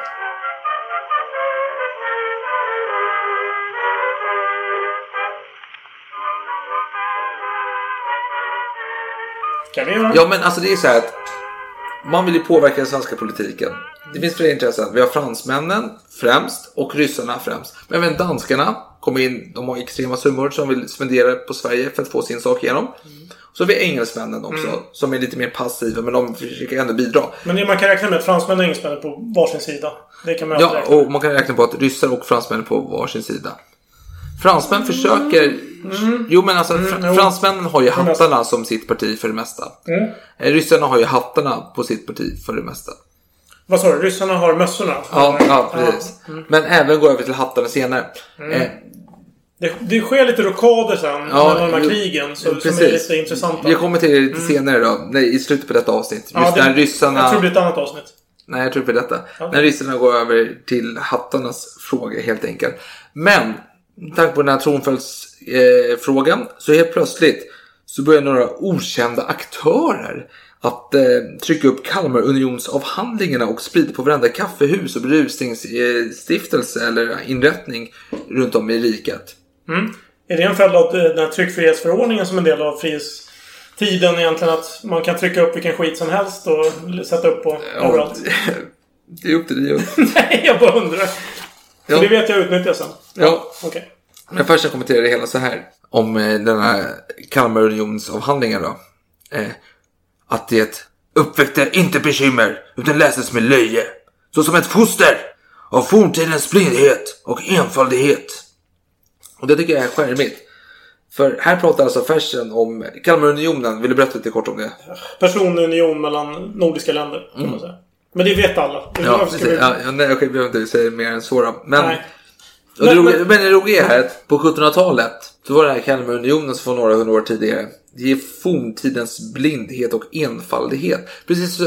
Kan vi göra? Ja, men alltså det är så här att man vill ju påverka den svenska politiken. Det finns flera intressen. Vi har fransmännen främst och ryssarna främst. Men även danskarna kommer in. De har extrema summor som vill spendera på Sverige för att få sin sak igenom. Så har vi engelsmännen också som är lite mer passiva men de försöker ändå bidra. Men man kan räkna med att fransmän och engelsmän är på varsin sida. Det kan man Ja, och man kan räkna på att ryssar och fransmän är på varsin sida. Fransmän försöker... Jo, men alltså fr- jo. fransmännen har ju det hattarna som sitt parti för det mesta. Mm. Eh, Ryssarna har ju hattarna på sitt parti för det mesta. Vad sa du? Ryssarna har mössorna? Ja, ja precis. Men även gå över till hattarna senare. Mm. Eh, Det, det sker lite rockader sen Ja, mellan de här krigen. Så, som är precis. lite intressanta. Vi kommer till det lite senare då, nej, i slutet på detta avsnitt. Mm. Ja, när det, ryssarna... Jag tror det blir ett annat avsnitt. Nej, jag tror inte detta. Ja. När ryssarna går över till hattarnas fråga helt enkelt. Men, med tanke på den här tronföljdsfrågan, så helt plötsligt så börjar några okända aktörer att eh, trycka upp Kalmarunionsavhandlingarna och sprida på varenda kaffehus och berusningsstiftelse eller inrättning runt om i riket. Är det en följd av den här tryckfrihetsförordningen som en del av frihetstiden egentligen? Att man kan trycka upp vilken skit som helst och sätta upp på överallt? det är upp till dig. Nej, jag bara undrar. Ja. det vet jag utnyttjar sen. Ja. Okej. Men först jag kommenterar det hela så här. Om eh, den här Kalmarunionsavhandlingen då. Eh, att det uppväckte inte bekymmer utan läses med löje. Så som ett foster av forntidens blindhet och enfaldighet. Och det tycker jag är charmigt. För här pratar alltså Fersen om Kalmarunionen. Vill du berätta lite kort om det? Personunion mellan nordiska länder, kan man säga. Men det vet alla. Det. Ja, precis. vi- Ja, nej, jag behöver inte säga mer än så då. Men, Nej. och det roliga, men- men det roliga är att på 1700-talet så var det här Kalmarunionen som var några hundra år tidigare. Det är forntidens blindhet och enfaldighet. Precis så,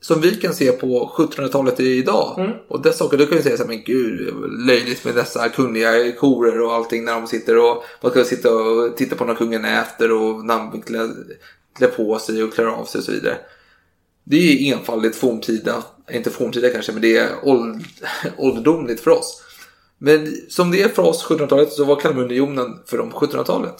som vi kan se på 1700-talet idag. Mm. Och dessa saker, då kan vi säga så här, men gud, löjligt med dessa kungliga korer och allting när de sitter och man ska sitta och titta på när kungen äter och när han klär, klär på sig och klär av sig och så vidare. Det är enfaldigt forntida, inte forntida kanske, men det är åld, ålderdomligt för oss. Men som det är för oss 1700-talet så var Kalmarunionen för dem 1700-talet.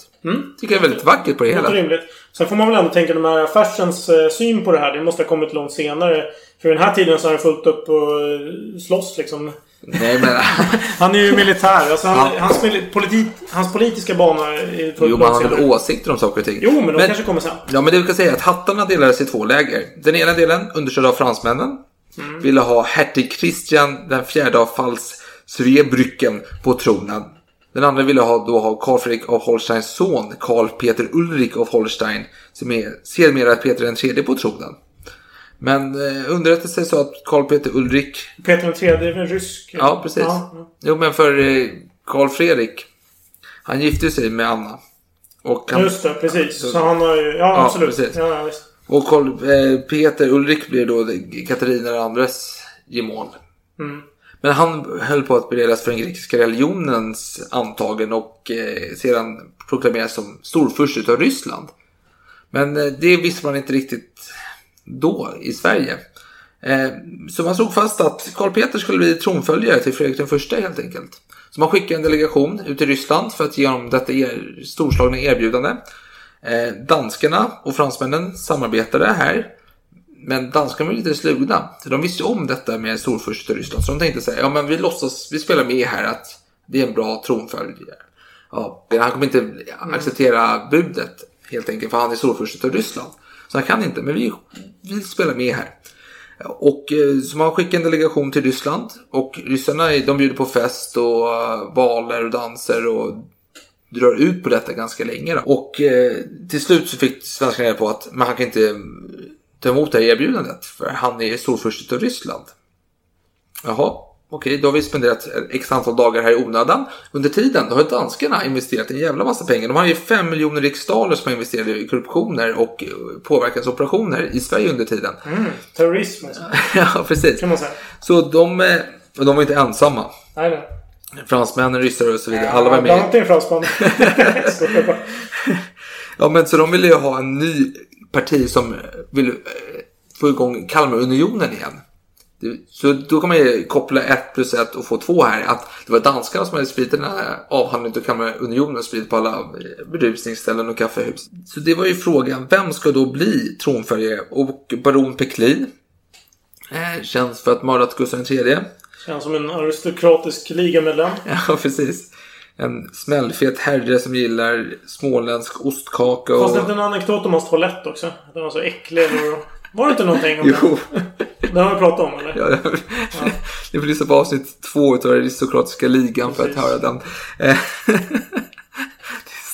Tycker jag är väldigt vackert på det hela. rimligt. Sen får man väl ändå tänka de här Fersens eh, syn på det här. Det måste ha kommit långt senare. För den här tiden så har han fullt upp och eh, slåss liksom. Nej men, Han är ju militär. Alltså han, Ja. hans, politi, hans politiska bana är jo man långt har väl åsikter om saker och ting. Jo, men de kanske kommer sen. Ja, men det vi kan säga är att hattarna delades i två läger. Den ena delen, understödd av fransmännen, Mm. ville ha hertig Christian den fjärde av Pfalz Zweibrücken på tronen. Den andra ville ha, då ha Karl Fredrik av Holsteins son, Karl Peter Ulrik av Holstein, som är sedermera Peter den tredje på tronen. Men eh, underrättelse sa att Karl Peter Ulrik Peter den tredje är väl rysk? Ja, precis. Ja, ja. Jo, men för eh, Karl Fredrik, han gifte sig med Anna. Och, han, Just det, precis. Så han har ju... Ja, Ja, absolut. precis. Ja, visst. och Karl, eh, Peter Ulrik blev då Katarina andres gemål. Mm. Men han höll på att beredas för den grekiska religionens antagen och eh, sedan proklameras som storfurste utav Ryssland. Men eh, det visste man inte riktigt då i Sverige. Eh, så man slog fast att Karl Peter skulle bli tronföljare till Fredrik den första helt enkelt. Så man skickade en delegation ut till Ryssland för att ge honom detta er, storslagna erbjudande. Eh, danskarna och fransmännen samarbetade här. Men danskarna var lite slugna. De visste ju om detta med storfurste i Ryssland. Så de tänkte säga, ja men vi låtsas, vi spelar med här att det är en bra tronföljare. Ja, han kommer inte acceptera budet helt enkelt för han är storfurste av Ryssland. Så han kan inte, men vi, vi spelar med här. Och eh, så man skickar en delegation till Ryssland och ryssarna de bjuder på fest och eh, baler och danser och drar ut på detta ganska länge. Då. Och eh, till slut så fick svenskarna reda på att man kan inte ta emot det här erbjudandet för han är storfurste av Ryssland. Jaha, okej, då har vi spenderat x antal dagar här i onödan. Under tiden då har danskarna investerat en jävla massa pengar. De har ju 5 miljoner riksdaler som har investerat i korruptioner och eh, påverkansoperationer i Sverige under tiden. Mm. Terrorism alltså, ja, precis. kan man säga. Så de, eh, och de var inte ensamma. Nej, nej. Fransmännen, ryssar och så vidare. Alla var med. annat är fransman. Skojar bara. Ja, men så de ville ju ha en ny parti som ville eh, få igång Kalmarunionen igen. Så då kan man ju koppla ett plus ett och få två här. Att det var danskarna som hade spridit den här avhandlingen och spridit på alla eh, berusningsställen och kaffehus. Så det var ju frågan, vem ska då bli tronföljare? Och baron Peklin eh, känns för att mördat Gustav III. Känns som en aristokratisk ligamedlem. Ja, precis. En smällfet herre som gillar småländsk ostkaka. Och... Fast det är en anekdot om hans toalett också. Den var så äcklig. Och... Var det inte någonting om Jo, det? Det har vi pratat om eller? ja, det- ni får lyssna på avsnitt två av aristokratiska ligan för att Precis. höra den. Eh,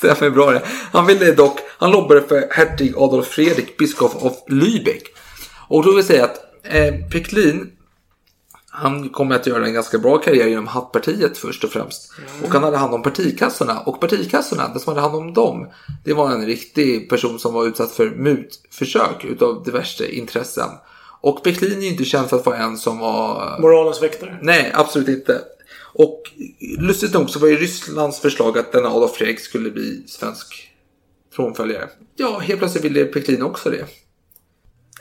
det stämmer bra det. Han ville dock, han lobbade för hertig Adolf Fredrik, biskop av Lübeck. Och då vill jag säga att eh, Peklin, han kommer att göra en ganska bra karriär inom hattpartiet först och främst. Och han hade hand om partikassorna. Och partikassorna, den som hade hand om dem, det var en riktig person som var utsatt för mutförsök utav diverse intressen. Och Peklin är ju inte känd för att vara en som var... Moralens väktare. Nej, absolut inte. Och lustigt nog så var ju Rysslands förslag att denna Adolf Fredrik skulle bli svensk tronföljare. Ja, helt plötsligt ville Peklin också det.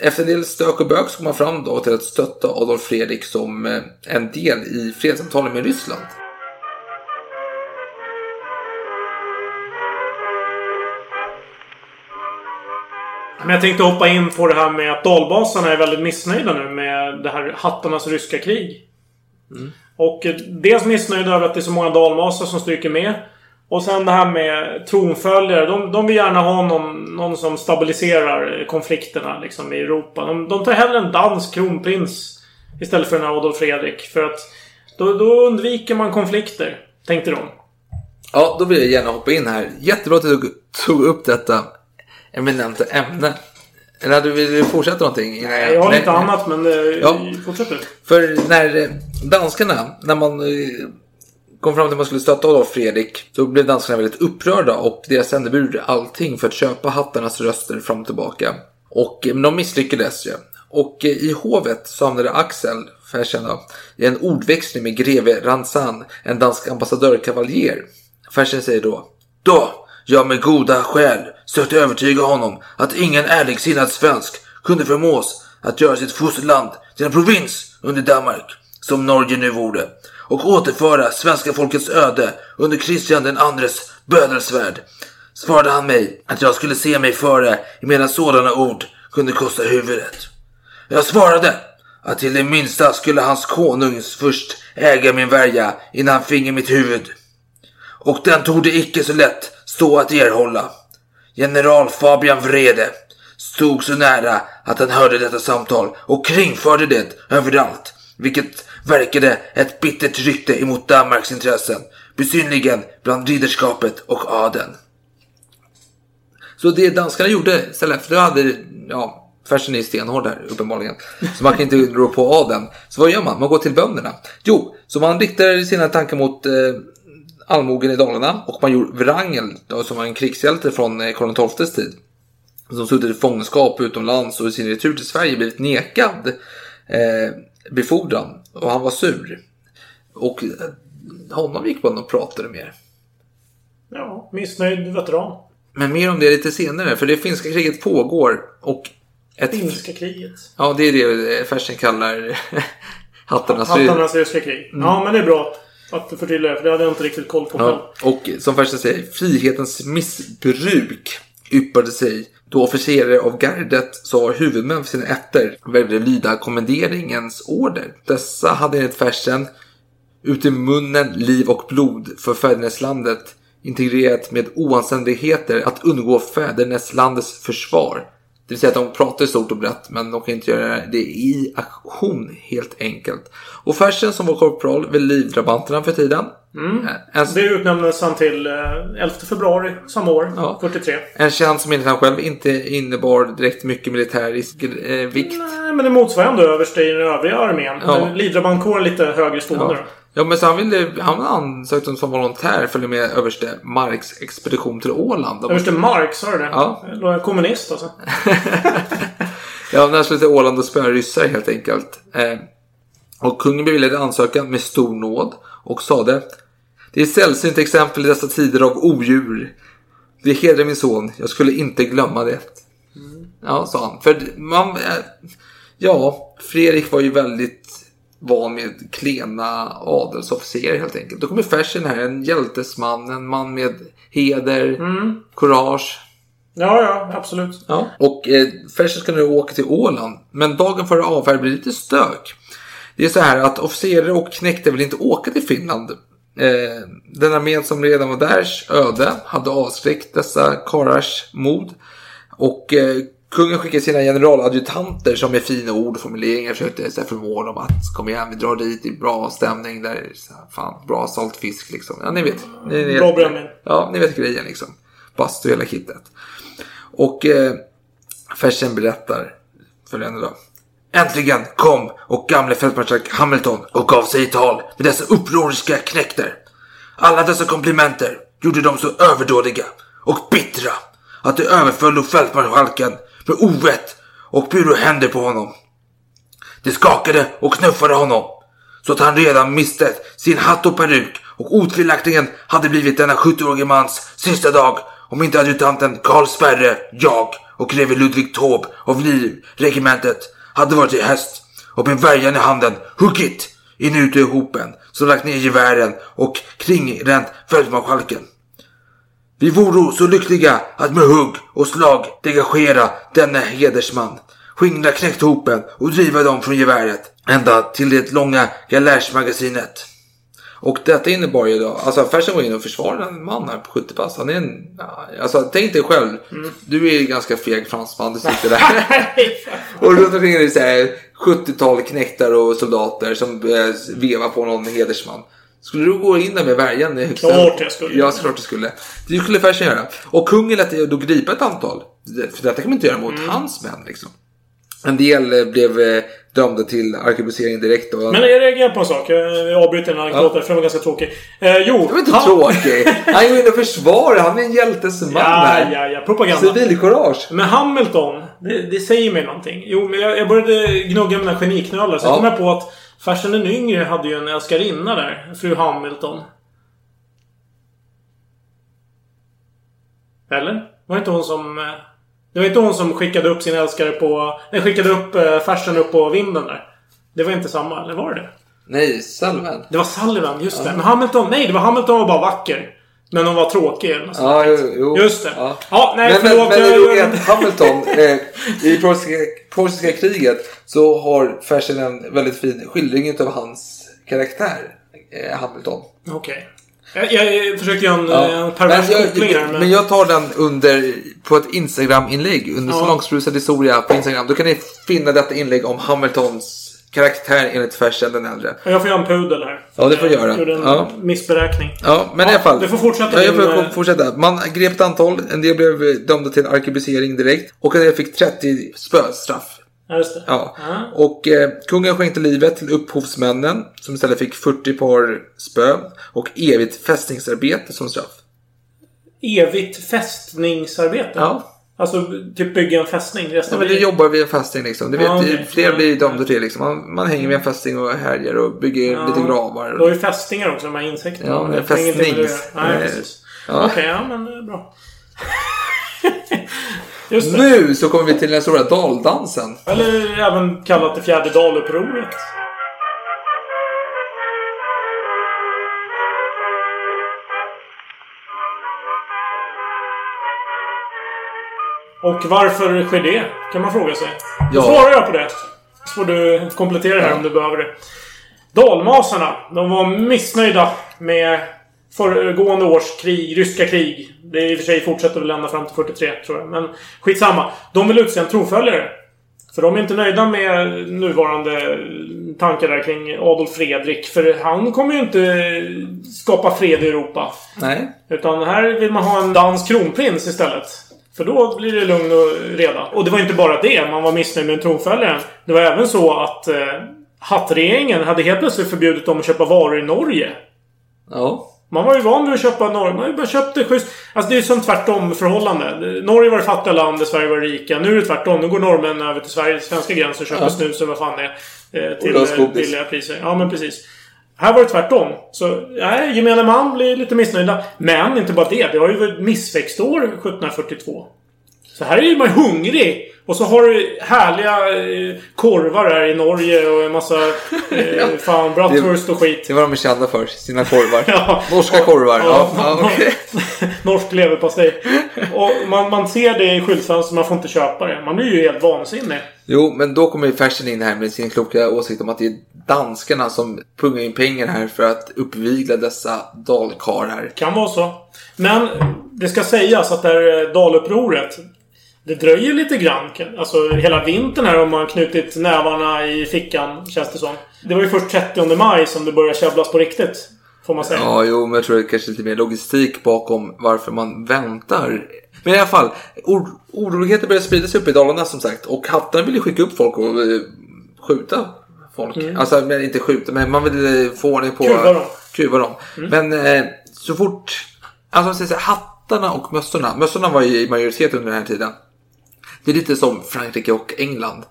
Efter en del stök och bök så kom man fram då till att stötta Adolf Fredrik som eh, en del i fredssamtalen med Ryssland. Men jag tänkte hoppa in på det här med att dalbasarna är väldigt missnöjda nu med det här hattarnas ryska krig. Och eh, dels missnöjda över att det är så många dalmasar som stryker med. Och sen det här med tronföljare. De, de vill gärna ha någon, någon som stabiliserar konflikterna liksom, i Europa. De, de tar hellre en dansk kronprins istället för en Adolf Fredrik. För att då, då undviker man konflikter, tänkte de. Ja, då vill jag gärna hoppa in här. Jättebra att du tog upp detta eminenta ämne. Eller du vill du fortsätta någonting? Nej, jag har lite annat men eh, Ja. fortsätt du. För när danskarna, när man eh, kom fram till att man skulle stötta Adolf Fredrik, så blev danskarna väldigt upprörda och deras sändebud gjorde allting för att köpa hattarnas röster fram och tillbaka. Och eh, de misslyckades ju. Och eh, i hovet så hamnade Axel Fersen då, i en ordväxling med greve Ransan, en dansk ambassadörkavaljer. Fersen säger då Då, jag med goda skäl sökte övertyga honom att ingen ärligsinnad svensk kunde förmås att göra sitt fosterland till en provins under Danmark, som Norge nu vore, och återföra svenska folkets öde under Kristian den andres bödelsvärd. Svarade han mig att jag skulle se mig före medan sådana ord kunde kosta huvudet. Jag svarade att till det minsta skulle hans konungs först äga min värja innan han finge mitt huvud. Och den tog det icke så lätt stå att erhålla. General Fabian Vrede stod så nära att han hörde detta samtal och kringförde det överallt, vilket verkade ett bittert rykte emot Danmarks intressen, besynligen bland ridderskapet och adeln. Så det danskarna gjorde istället, för då hade, ja, Fersen är stenhård där uppenbarligen. Så man kan inte rå på adeln. Så vad gör man? Man går till bönderna. Jo, så man riktar sina tankar mot eh, allmogen i Dalarna och man gjorde Wrangel, då, som var en krigshjälte från eh, Karl XIIs tid. Som suttit i fångenskap utomlands och i sin retur till Sverige blivit nekad eh, befordran. Och han var sur. Och eh, honom gick man och pratade med. Ja, missnöjd veteran. Men mer om det lite senare, för det finska kriget pågår. Och ett, Finska kriget. Ja, det är det Fersen kallar hattarnas Hattarnas ryska krig. Ja, men det är bra att du förtydligar för det hade jag inte riktigt koll på. Ja, och som Fersen säger, frihetens missbruk yppade sig då officerare av gardet sa huvudmän för sina ätter vägrade lyda kommenderingens order. Dessa hade enligt färsen, ut i munnen, liv och blod för fäderneslandet integrerat med oanständigheter att undgå fäderneslandets försvar. Det vill säga att de pratar stort och brett men de kan inte göra det i aktion helt enkelt. Och Fersen som var korpral vid livdrabanterna för tiden. En, Det utnämndes han till eh, 11 februari samma år, Ja. 43. en tjänst som enligt han själv inte innebar direkt mycket militärisk eh, vikt. Nej, men det motsvarar ändå överste i den övriga armén. Ja. Men Lidrabantkåren lite högre stående Ja. ja, men så han ville, han ansökte om som volontär följa med överste Marks expedition till Åland. Överste Mark, sa du det? Ja. Jag kommunist alltså. Ja, när han skulle till Åland och spöa ryssar helt enkelt. Eh, och kungen beviljade ansökan med stor nåd och sade Det är sällsynt exempel i dessa tider av odjur. Det hedrar min son, jag skulle inte glömma det. Ja, sa han. För man, eh, ja, Fredrik var ju väldigt van med klena adelsofficerer helt enkelt. Då kommer Fersen här, en hjältesman, en man med heder, courage. Ja, ja, absolut. Ja. Och eh, Fersen ska nu åka till Åland. Men dagen före avfärd blir det lite stök. Det är så här att officerare och knekter vill inte åka till Finland. Eh, den armén som redan var därs öde hade avskräckt dessa karlars mod. Och eh, kungen skickade sina generaladjutanter som med fina ord och formuleringar försökte så här, förmå dem att kom igen, vi drar dit i bra stämning. Där, så här, fan, bra salt fisk liksom. Ja, ni vet. Ni, ni Bra brännvin. Ja, ni vet grejen liksom. Bastu hela kittet. Och eh, Fersen berättar följande då. Äntligen kom och gamle fältmarskalk Hamilton och gav sig i tal med dessa upproriska knekter. Alla dessa komplimenter gjorde dem så överdådiga och bittra att de överföll fältmarskalken med ovett och buro händer på honom. De skakade och knuffade honom så att han redan miste sin hatt och peruk och otvivelaktigen hade blivit denna 70-årige mans sista dag om inte adjutanten Karl Sverre, jag och greve Ludvig Taube av livregementet hade varit i häst. Och med värjan i handen. Huggit in ut i hopen. Som lagt ner gevären. Och kringränt fältmarskalken. Vi voro så lyckliga att med hugg och slag degagera denne hedersman, skingra knäkthopen och driva dem från geväret ända till det långa galärsmagasinet. Och detta innebar ju då, alltså Fersen går in och försvarar en man här på 70 pass. Han är en, alltså tänk dig själv, du är ju ganska feg fransman, du sitter där. och runt omkring är det så här 70-tal knektar och soldater som eh, vevar på någon hedersman. Skulle du gå in där med värjan i högsta... Klart jag skulle. Ja, såklart du skulle. Det skulle Fersen göra. Och kungen lät då gripa ett antal. För detta kan man inte göra mot Mm. hans män liksom. En del eh, blev eh, dömda till arkebusering direkt. Och... Men jag reagerar på en sak. Jag avbryter en anekdot där, för den var ganska tråkig. Eh, jo, Det var inte han- tråkigt. Han går in och försvarar. Han är en hjältes man Ja, här. ja, ja. Propaganda. Civilkurage. Men Hamilton, det, det säger mig någonting. Jo, men jag, jag började gnugga mina geniknölar. Så Ja. kom jag på att Fersen den yngre hade ju en älskarinna där. Fru Hamilton. Eller? Var inte hon som... Det var inte hon som skickade upp sin älskare på... Nej, skickade upp eh, Fersen upp på vinden där. Det var inte samma, eller var det det? Nej, Sullivan. Det var Sullivan, just det. Men Hamilton, nej det var Hamilton var bara vacker. Men hon var tråkig eller något sånt. Ja, jo, jo. Just det. Ja. Ja, nej men, men, förlåt. men det jag- är att Hamilton, eh, i Preussiska, Preussiska kriget, så har Fersen en väldigt fin skildring av hans karaktär, eh, Hamilton. Okej. Jag, jag försökte göra en, Ja. en pervers men, koppling här. jag, Men... men jag tar den under, på ett Instagram-inlägg, under Ja. Salongsbrusad historia på Instagram. Då kan ni finna detta inlägg om Hamiltons karaktär enligt Fersen den äldre. Jag får göra en pudel här. Ja, det får du göra. Jag gjorde en Ja. missberäkning. Ja, men Ja, i alla fall. du får fortsätta Ja, jag får eh, fortsätta. Man grep ett antal. En del blev eh, dömda till arkebusering direkt. Och en del fick 30 spöstraff. Ja, just det. Ja. Ja. Och eh, kungen skänkte livet till upphovsmännen. Som istället fick 40 par spö. Och evigt fästningsarbete som straff. Evigt fästningsarbete. Ja. Alltså typ bygga en fästning resten Ja, men det livet. jobbar vid en fästning liksom. Du vet, Ja, okej. fler blir dömda till liksom. Man, man hänger vid en fästning och härjar och bygger Ja. lite gravar. Du har ju fästingar också, de här insekterna. Ja, men fästnings-. Nej, precis. ja. Okej, ja men bra. Just det. Nu så kommer vi till den stora daldansen. Eller även kallat det fjärde dalupproret. Och varför sker det? Kan man fråga sig. Då Ja. svarar jag på det. Så får du komplettera här om du behöver det. Dalmasarna, de var missnöjda med föregående års krig, ryska krig. Det i och för sig fortsätter väl ända fram till 43 tror jag. Men skitsamma. De vill utse en tronföljare. För de är inte nöjda med nuvarande tankar där kring Adolf Fredrik. För han kommer ju inte skapa fred i Europa. Nej. Utan här vill man ha en dansk kronprins istället. För då blir det lugn och reda. Och det var inte bara det man var missnöjd med tronföljaren. Det var även så att eh, Hattregeringen hade helt plötsligt förbjudit dem att köpa varor i Norge. Ja. Man var ju van vid att köpa Norge. Man bara köpt det schysst. Alltså det är ju som tvärtom förhållande. Norge var det fattiga landet, Sverige var det rika. Nu är det tvärtom. Nu går norrmännen över till Sverige, svenska gränsen och köper Ja. snus och vad fan det är. Eh, till eh, billiga priser. Ja, men precis. Här var det tvärtom. Så, nej, gemene man blir lite missnöjda. Men inte bara det. Det har ju varit missväxtår 1742. Så här är ju man hungrig. Och så har du härliga eh, korvar här i Norge och en massa... Eh, fan, bratwurst och skit. Det var de kända för, sina korvar. Ja. Norska korvar. Ja, ja, okej. Norsk leverpastej. Och man, man ser det i skyltfönstret, man får inte köpa det. Man blir ju helt vansinnig. Jo, men då kommer ju Fersen in här med sin kloka åsikt om att det är danskarna som pungar in pengar här för att uppvigla dessa dalkarlar. Kan vara så. Men det ska sägas att det här eh, dalupproret det dröjer lite grann. Alltså hela vintern här har man knutit nävarna i fickan, känns det som. Det var ju först 30 maj som det började käbblas på riktigt. Får man säga. Ja, jo, men jag tror det är kanske lite mer logistik bakom varför man väntar. Men i alla fall, or- oroligheter börjar sprida sig upp i Dalarna som sagt. Och hattarna vill ju skicka upp folk och eh, skjuta folk. Alltså, men inte skjuta, men man vill eh, få ordning på... Kuva dem. Kuva dem. Men eh, så fort... Alltså, man säger så här, hattarna och mössorna. Mössorna var i majoritet under den här tiden. Det är lite som Frankrike och England.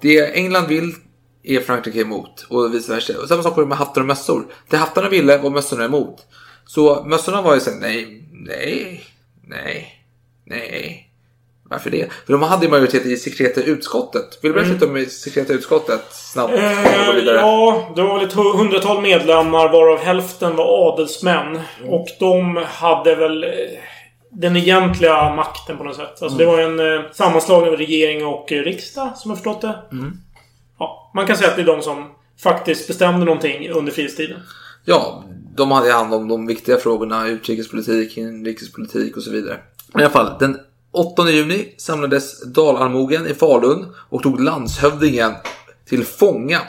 Det England vill är Frankrike emot och vice versa. Och samma sak var det med hattar och mössor. Det hattarna ville var mössorna emot. Så mössorna var ju såhär, nej, nej, nej, nej. Varför det? För de hade ju majoritet i sekreta utskottet. Vill du berätta lite om sekreta utskottet snabbt? Mm. Eh, ja, det var väl ett hu- hundratal medlemmar varav hälften var adelsmän. Och de hade väl eh, den egentliga makten på något sätt. Alltså det var en eh, sammanslagning av regering och eh, riksdag, som jag förstått det. Ja, man kan säga att det är de som faktiskt bestämde någonting under frihetstiden. Ja, de hade hand om de viktiga frågorna, utrikespolitik, inrikespolitik och så vidare. Men i alla fall, den 8 juni samlades Dalarmogen i Falun och tog landshövdingen till fånga.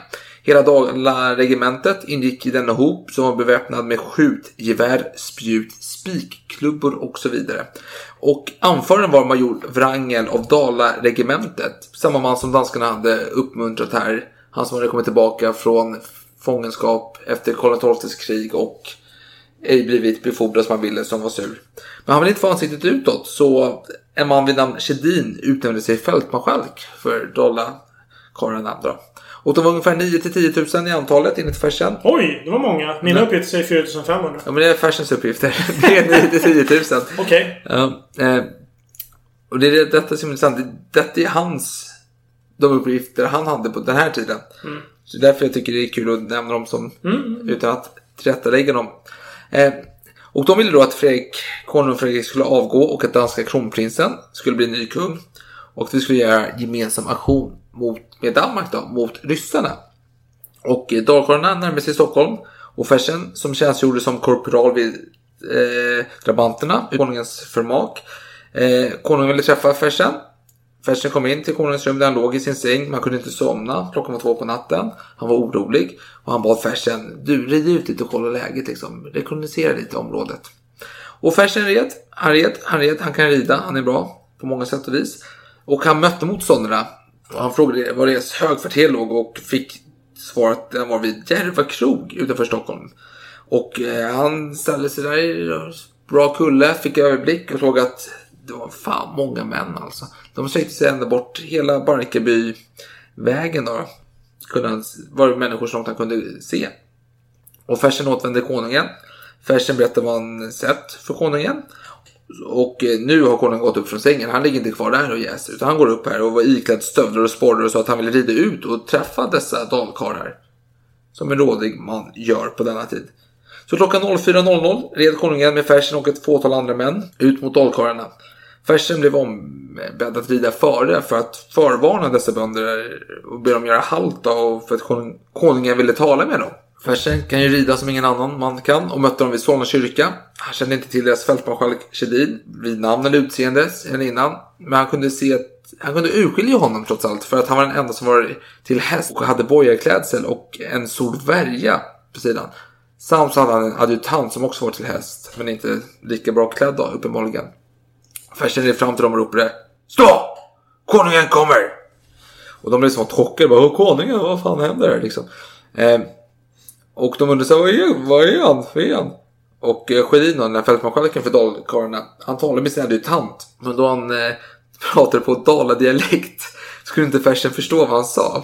Hela Dalaregementet ingick i denna hop som var beväpnad med skjutgevär, spjut, spikklubbor och så vidare. Och anföraren var major Wrangel av Dalaregementet. Samma man som danskarna hade uppmuntrat här. Han som hade kommit tillbaka från fångenskap efter Karl XIIs krig och ej blivit befordrad som han ville, som var sur. Men han ville inte få ansiktet utåt, så en man vid namn Kedin utnämnde sig fältmarskalk för Dala-karlarna. då. Och de var ungefär 9 till 10 000 i antalet enligt Fersen. Oj, det var många. Mina uppgifter säger 4500. Ja, men det är Fersens uppgifter. Det är 9 till 10 000. Okej. Ja, eh, och det är detta som är intressant. Det- Detta är hans, de uppgifter han hade på den här tiden. Så därför jag tycker det är kul att nämna dem som, utan att tillrättalägga dem. Eh, och de ville då att Fredrik, konung Fredrik skulle avgå och att danska kronprinsen skulle bli ny kung. Och vi skulle göra gemensam aktion mot, med Danmark då, mot ryssarna. Och eh, dalkarlarna närmade sig Stockholm. Och Fersen som tjänstgjorde som korporal vid eh, drabanterna, konungens förmak. Eh, konungen ville träffa Fersen. Fersen kom in till konungens rum där han låg i sin säng. Man kunde inte somna. Klockan var två på natten. Han var orolig. Och han bad Fersen, du rid ut lite och kolla läget liksom. Rekognosera lite området. Och Fersen red. Han red, han red, han kan rida, han är bra på många sätt och vis. Och han mötte motståndarna. Och han frågade var deras högkvarter låg och fick svaret att den var vid Järva krog utanför Stockholm. Och eh, han ställde sig där i bra kulle, fick överblick och såg att det var fan många män alltså. De sträckte sig ända bort hela Barkarbyvägen då. Kunde han, var det människor så långt han kunde se. Och Fersen återvände konungen. Fersen berättade vad han sett för konungen. Och eh, nu har konungen gått upp från sängen. Han ligger inte kvar där och jäser. Utan han går upp här och var iklädd stövlar och sporrar och sa att han ville rida ut och träffa dessa dalkarlar. Som en rådig man gör på denna tid. Så klockan 04.00 red konungen med Fersen och ett fåtal andra män ut mot dalkarlarna. Fersen blev ombedd att rida före för att förvarna dessa bönder och be dem göra halt och för att konungen ville tala med dem. Fersen kan ju rida som ingen annan man kan och mötte dem vid Solna kyrka. Han kände inte till deras fältmarskalk Kedin vid namn eller utseende än innan. Men han kunde se att han kunde urskilja honom trots allt för att han var den enda som var till häst och hade bojarklädsel och en stor värja på sidan. Samt så hade han en adjutant som också var till häst men inte lika bra klädd då uppenbarligen. Fersen red fram till dem och ropade Stå! Konungen kommer! Och de blev så chockade. Bara, konungen, vad fan händer här liksom? Eh, och de undrar så här, vad är, vad är han? Vad är han? Och eh, Sjödin, den här fältmarskalken för dalkarlarna, han talar med sin adjutant. Men då han eh, pratade på daladialekt skulle inte Fersen förstå vad han sa.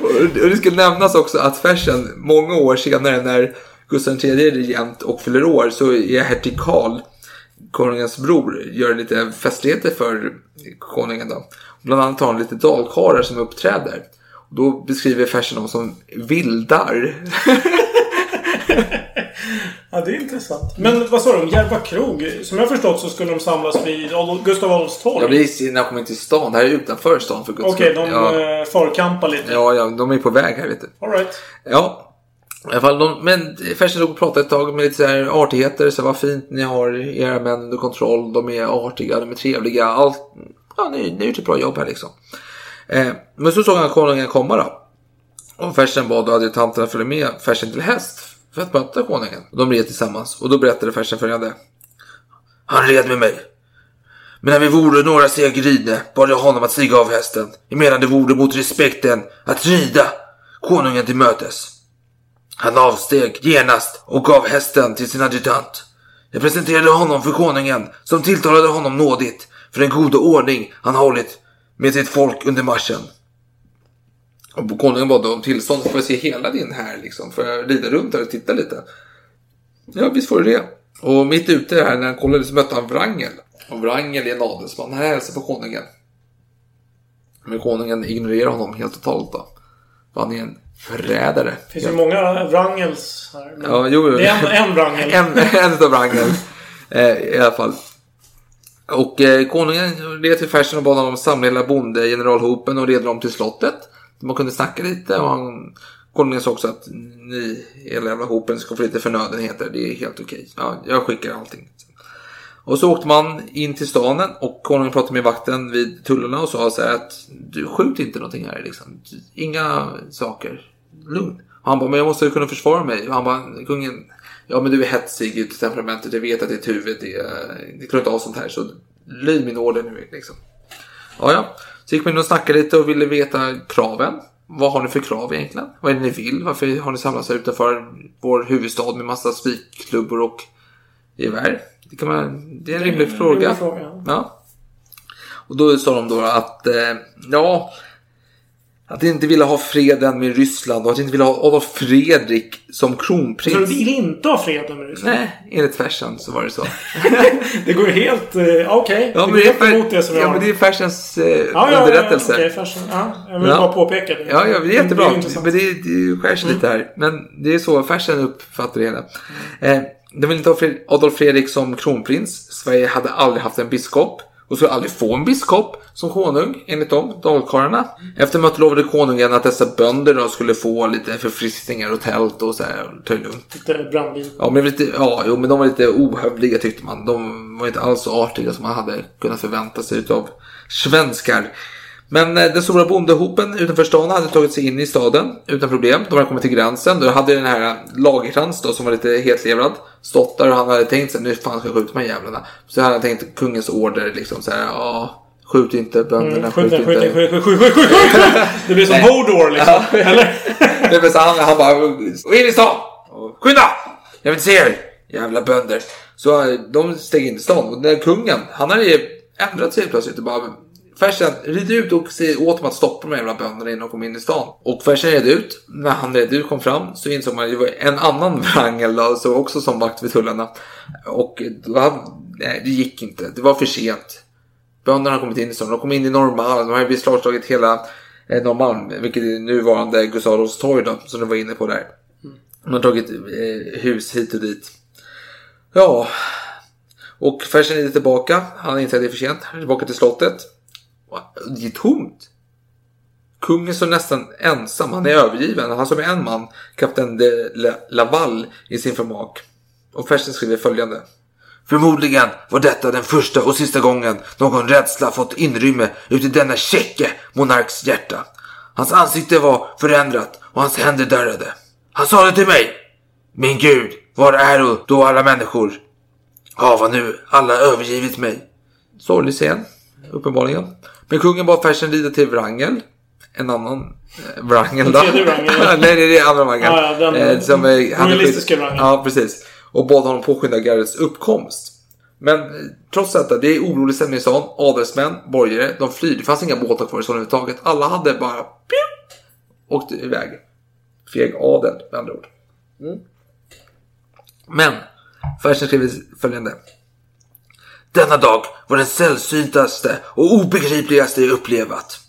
och och det ska nämnas också att Fersen, många år senare när Gustav III är regent och fyller år så är hertig Karl konungens bror gör lite festligheter för konungen då. Bland annat har han lite dalkarlar som uppträder. Då beskriver Fersen dem som vildar. Ja, det är intressant. Men vad sa de? Järva krog? Som jag förstått så skulle de samlas vid Gustav Adolfs torg. Jag blir när jag kommer in till stan. Det här är utanför stan för guds Okej, skull. de ja. eh, förkampar lite. ja, ja, de är på väg här vet du. All right. Ja, i alla fall. De, men Fersen stod och pratade ett tag med lite så här artigheter. Så vad fint ni har era män under kontroll. De är artiga, de är trevliga. Allt, ja, ni, ni har gjort ett bra jobb här liksom. Eh, men så såg han konungen komma då. Och Fersen bad adjutanterna följa med Fersen till häst för att möta konungen. De red tillsammans. Och då berättade Fersen följande. Han red med mig. Men när vi vore några steg ridne bad jag honom att stiga av hästen. Emedan det vore mot respekten att rida konungen till mötes. Han avsteg genast och gav hästen till sin adjutant. Jag presenterade honom för konungen som tilltalade honom nådigt för den goda ordning han hållit med sitt folk under marschen. Och konungen bad om tillstånd för att se hela din här liksom, för att rida runt här och titta lite. Ja, visst får du det. Och mitt ute här när han kollade så mötte han Wrangel. Och Wrangel är en adelsman. Han hälsar på konungen. Men konungen ignorerar honom helt totalt då. För han är en förrädare. Det finns ju många Wrangels här. Ja, jo, jo. Det är en, en Wrangel. en, en utav Wrangel. Eh, I alla fall. Och eh, konungen red till färsen och bad honom samla hela bondegeneralhopen och leda dem till slottet. Man kunde snacka lite och han, konungen sa också att ni, hela jävla hopen, ska få lite förnödenheter. Det är helt okej. Ja, jag skickar allting. Och så åkte man in till stanen och konungen pratade med vakten vid tullarna och sa så här att du skjut inte någonting här liksom. Inga saker. Lugn. Och han bara, men jag måste kunna försvara mig. Och han bara, kungen, ja men du är hetsig i temperamentet. Jag vet att ditt huvud är, det klarar inte av sånt här. Så lyd min order nu liksom. Ja, ja. Så gick man in och snackade lite och ville veta kraven. Vad har ni för krav egentligen? Vad är det ni vill? Varför har ni samlats här utanför vår huvudstad med massa spikklubbor och gevär? Det, kan man, det är en rimlig en fråga. rimlig fråga, ja. Ja. Och då sa de då att, eh, ja, att de inte ville ha freden med Ryssland och att de inte ville ha Adolf Fredrik som Så du kronprins. vill inte ha freden med Ryssland? Nej, enligt Fersen så var det så. Det går helt... eh, Okej. Ja, det går helt emot det som vi ja, har. men det är Fersens eh, Ja, ja, ja, underrättelse. Okej, fashion. Ja, jag vill Ja. bara påpeka det. Ja, ja, det är jättebra. Det men det, det skär sig lite här. Men det är så Fersen uppfattar det hela. Eh, de vill inte ha Adolf Fredrik som kronprins. Sverige hade aldrig haft en biskop. Och skulle aldrig få en biskop som konung, enligt dem, dalkarlarna. Efter mötet lovade konungen att dessa bönder då skulle få lite förfriskningar och tält och så här, ta det lugnt. Lite. Ja, men, lite, ja jo, men de var lite ohövliga tyckte man. De var inte alls så artiga som man hade kunnat förvänta sig utav svenskar. Men eh, den stora bondehopen utanför stan hade tagit sig in i staden utan problem. De hade kommit till gränsen. Då hade den här Lagerkrans då, som var lite hetlevrad stått där och han hade tänkt sig nu fan ska jag skjuta de här jävlarna. Så hade han tänkt kungens order liksom så här, ja, skjut inte bönderna, Mm, skjut, Skjut inte. skjut skjut, skjut, skjut, skjut, skjut! Det blir som Hodor liksom. Eller? Nej, men så han, han bara, in i stan! Skynda! Jag vill inte se er! Jävla bönder. Så eh, de steg in i stan och den kungen, han hade ju ändrat sig plötsligt och bara Fersen, rider ut och säger åt dem att stoppa de här jävla bönderna innan de kom in i stan. Och Fersen red ut. När han red ut kom fram så insåg man att det var en annan Wrangel då, så också som vakt vid tullarna. Och då, nej, det gick inte. Det var för sent. Bönderna har kommit in i stan. De kom in i Norrmalm. De har beslagtagit hela eh, Norrmalm. Vilket är nuvarande Gustav Adolfs torg då. Som du var inne på där. De har tagit eh, hus hit och dit. Ja. Och Fersen är tillbaka. Han inser att det är för sent. Han är tillbaka till slottet. Det är tomt. Kungen står nästan ensam. Han är övergiven. Han som är en man. Kapten de La- Laval i sin förmak. Och Fersen skriver följande. Förmodligen var detta den första och sista gången någon rädsla fått inrymme uti denna käcke monarks hjärta. Hans ansikte var förändrat och hans händer darrade. Han sade till mig. Min Gud, var är du då alla människor? Hava nu alla övergivit mig. Sorglig scen, uppenbarligen. Men kungen bad Fersen rida till Wrangel. En annan eh, Wrangel då. Wrangel. Nej, det är andra Wrangel. Ja, ja, den- Eh, som, eh, skydd- Wrangel. Ja, precis. Och bad honom påskynda gardets uppkomst. Men eh, trots detta, det är orolig stämning i stan. Adelsmän, borgare, de flyr. Det fanns inga båtar kvar i stan överhuvudtaget. Alla hade bara piu, åkt iväg. Feg adel, med andra ord. Mm. Men, Fersen skriver följande. Denna dag var den sällsyntaste och obegripligaste jag upplevat.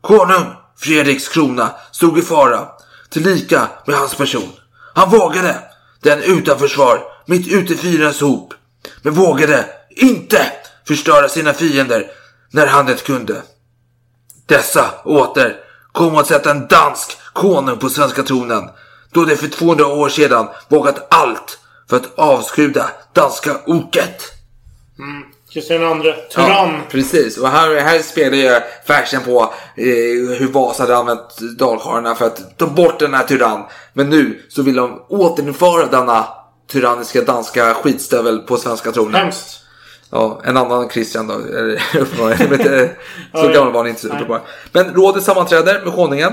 Konung Fredriks krona stod i fara, tillika med hans person. Han vågade den utan försvar, mitt ute i fyrens hop, men vågade inte förstöra sina fiender när han det kunde. Dessa åter kom att sätta en dansk konung på svenska tronen, då de för 200 år sedan vågat allt för att avskruda danska oket. Kristian II, tyrann. Ja, precis. Och här, här spelar ju Fersen på eh, hur Vasa hade använt dalkarlarna för att ta bort den här tyrann. Men nu så vill de återinföra denna tyranniska danska skitstövel på svenska tronen. Hemskt. Ja, en annan Christian då. uppenbarligen. Så gammal var han inte. så uppenbarligen. Men rådet sammanträder med konungen.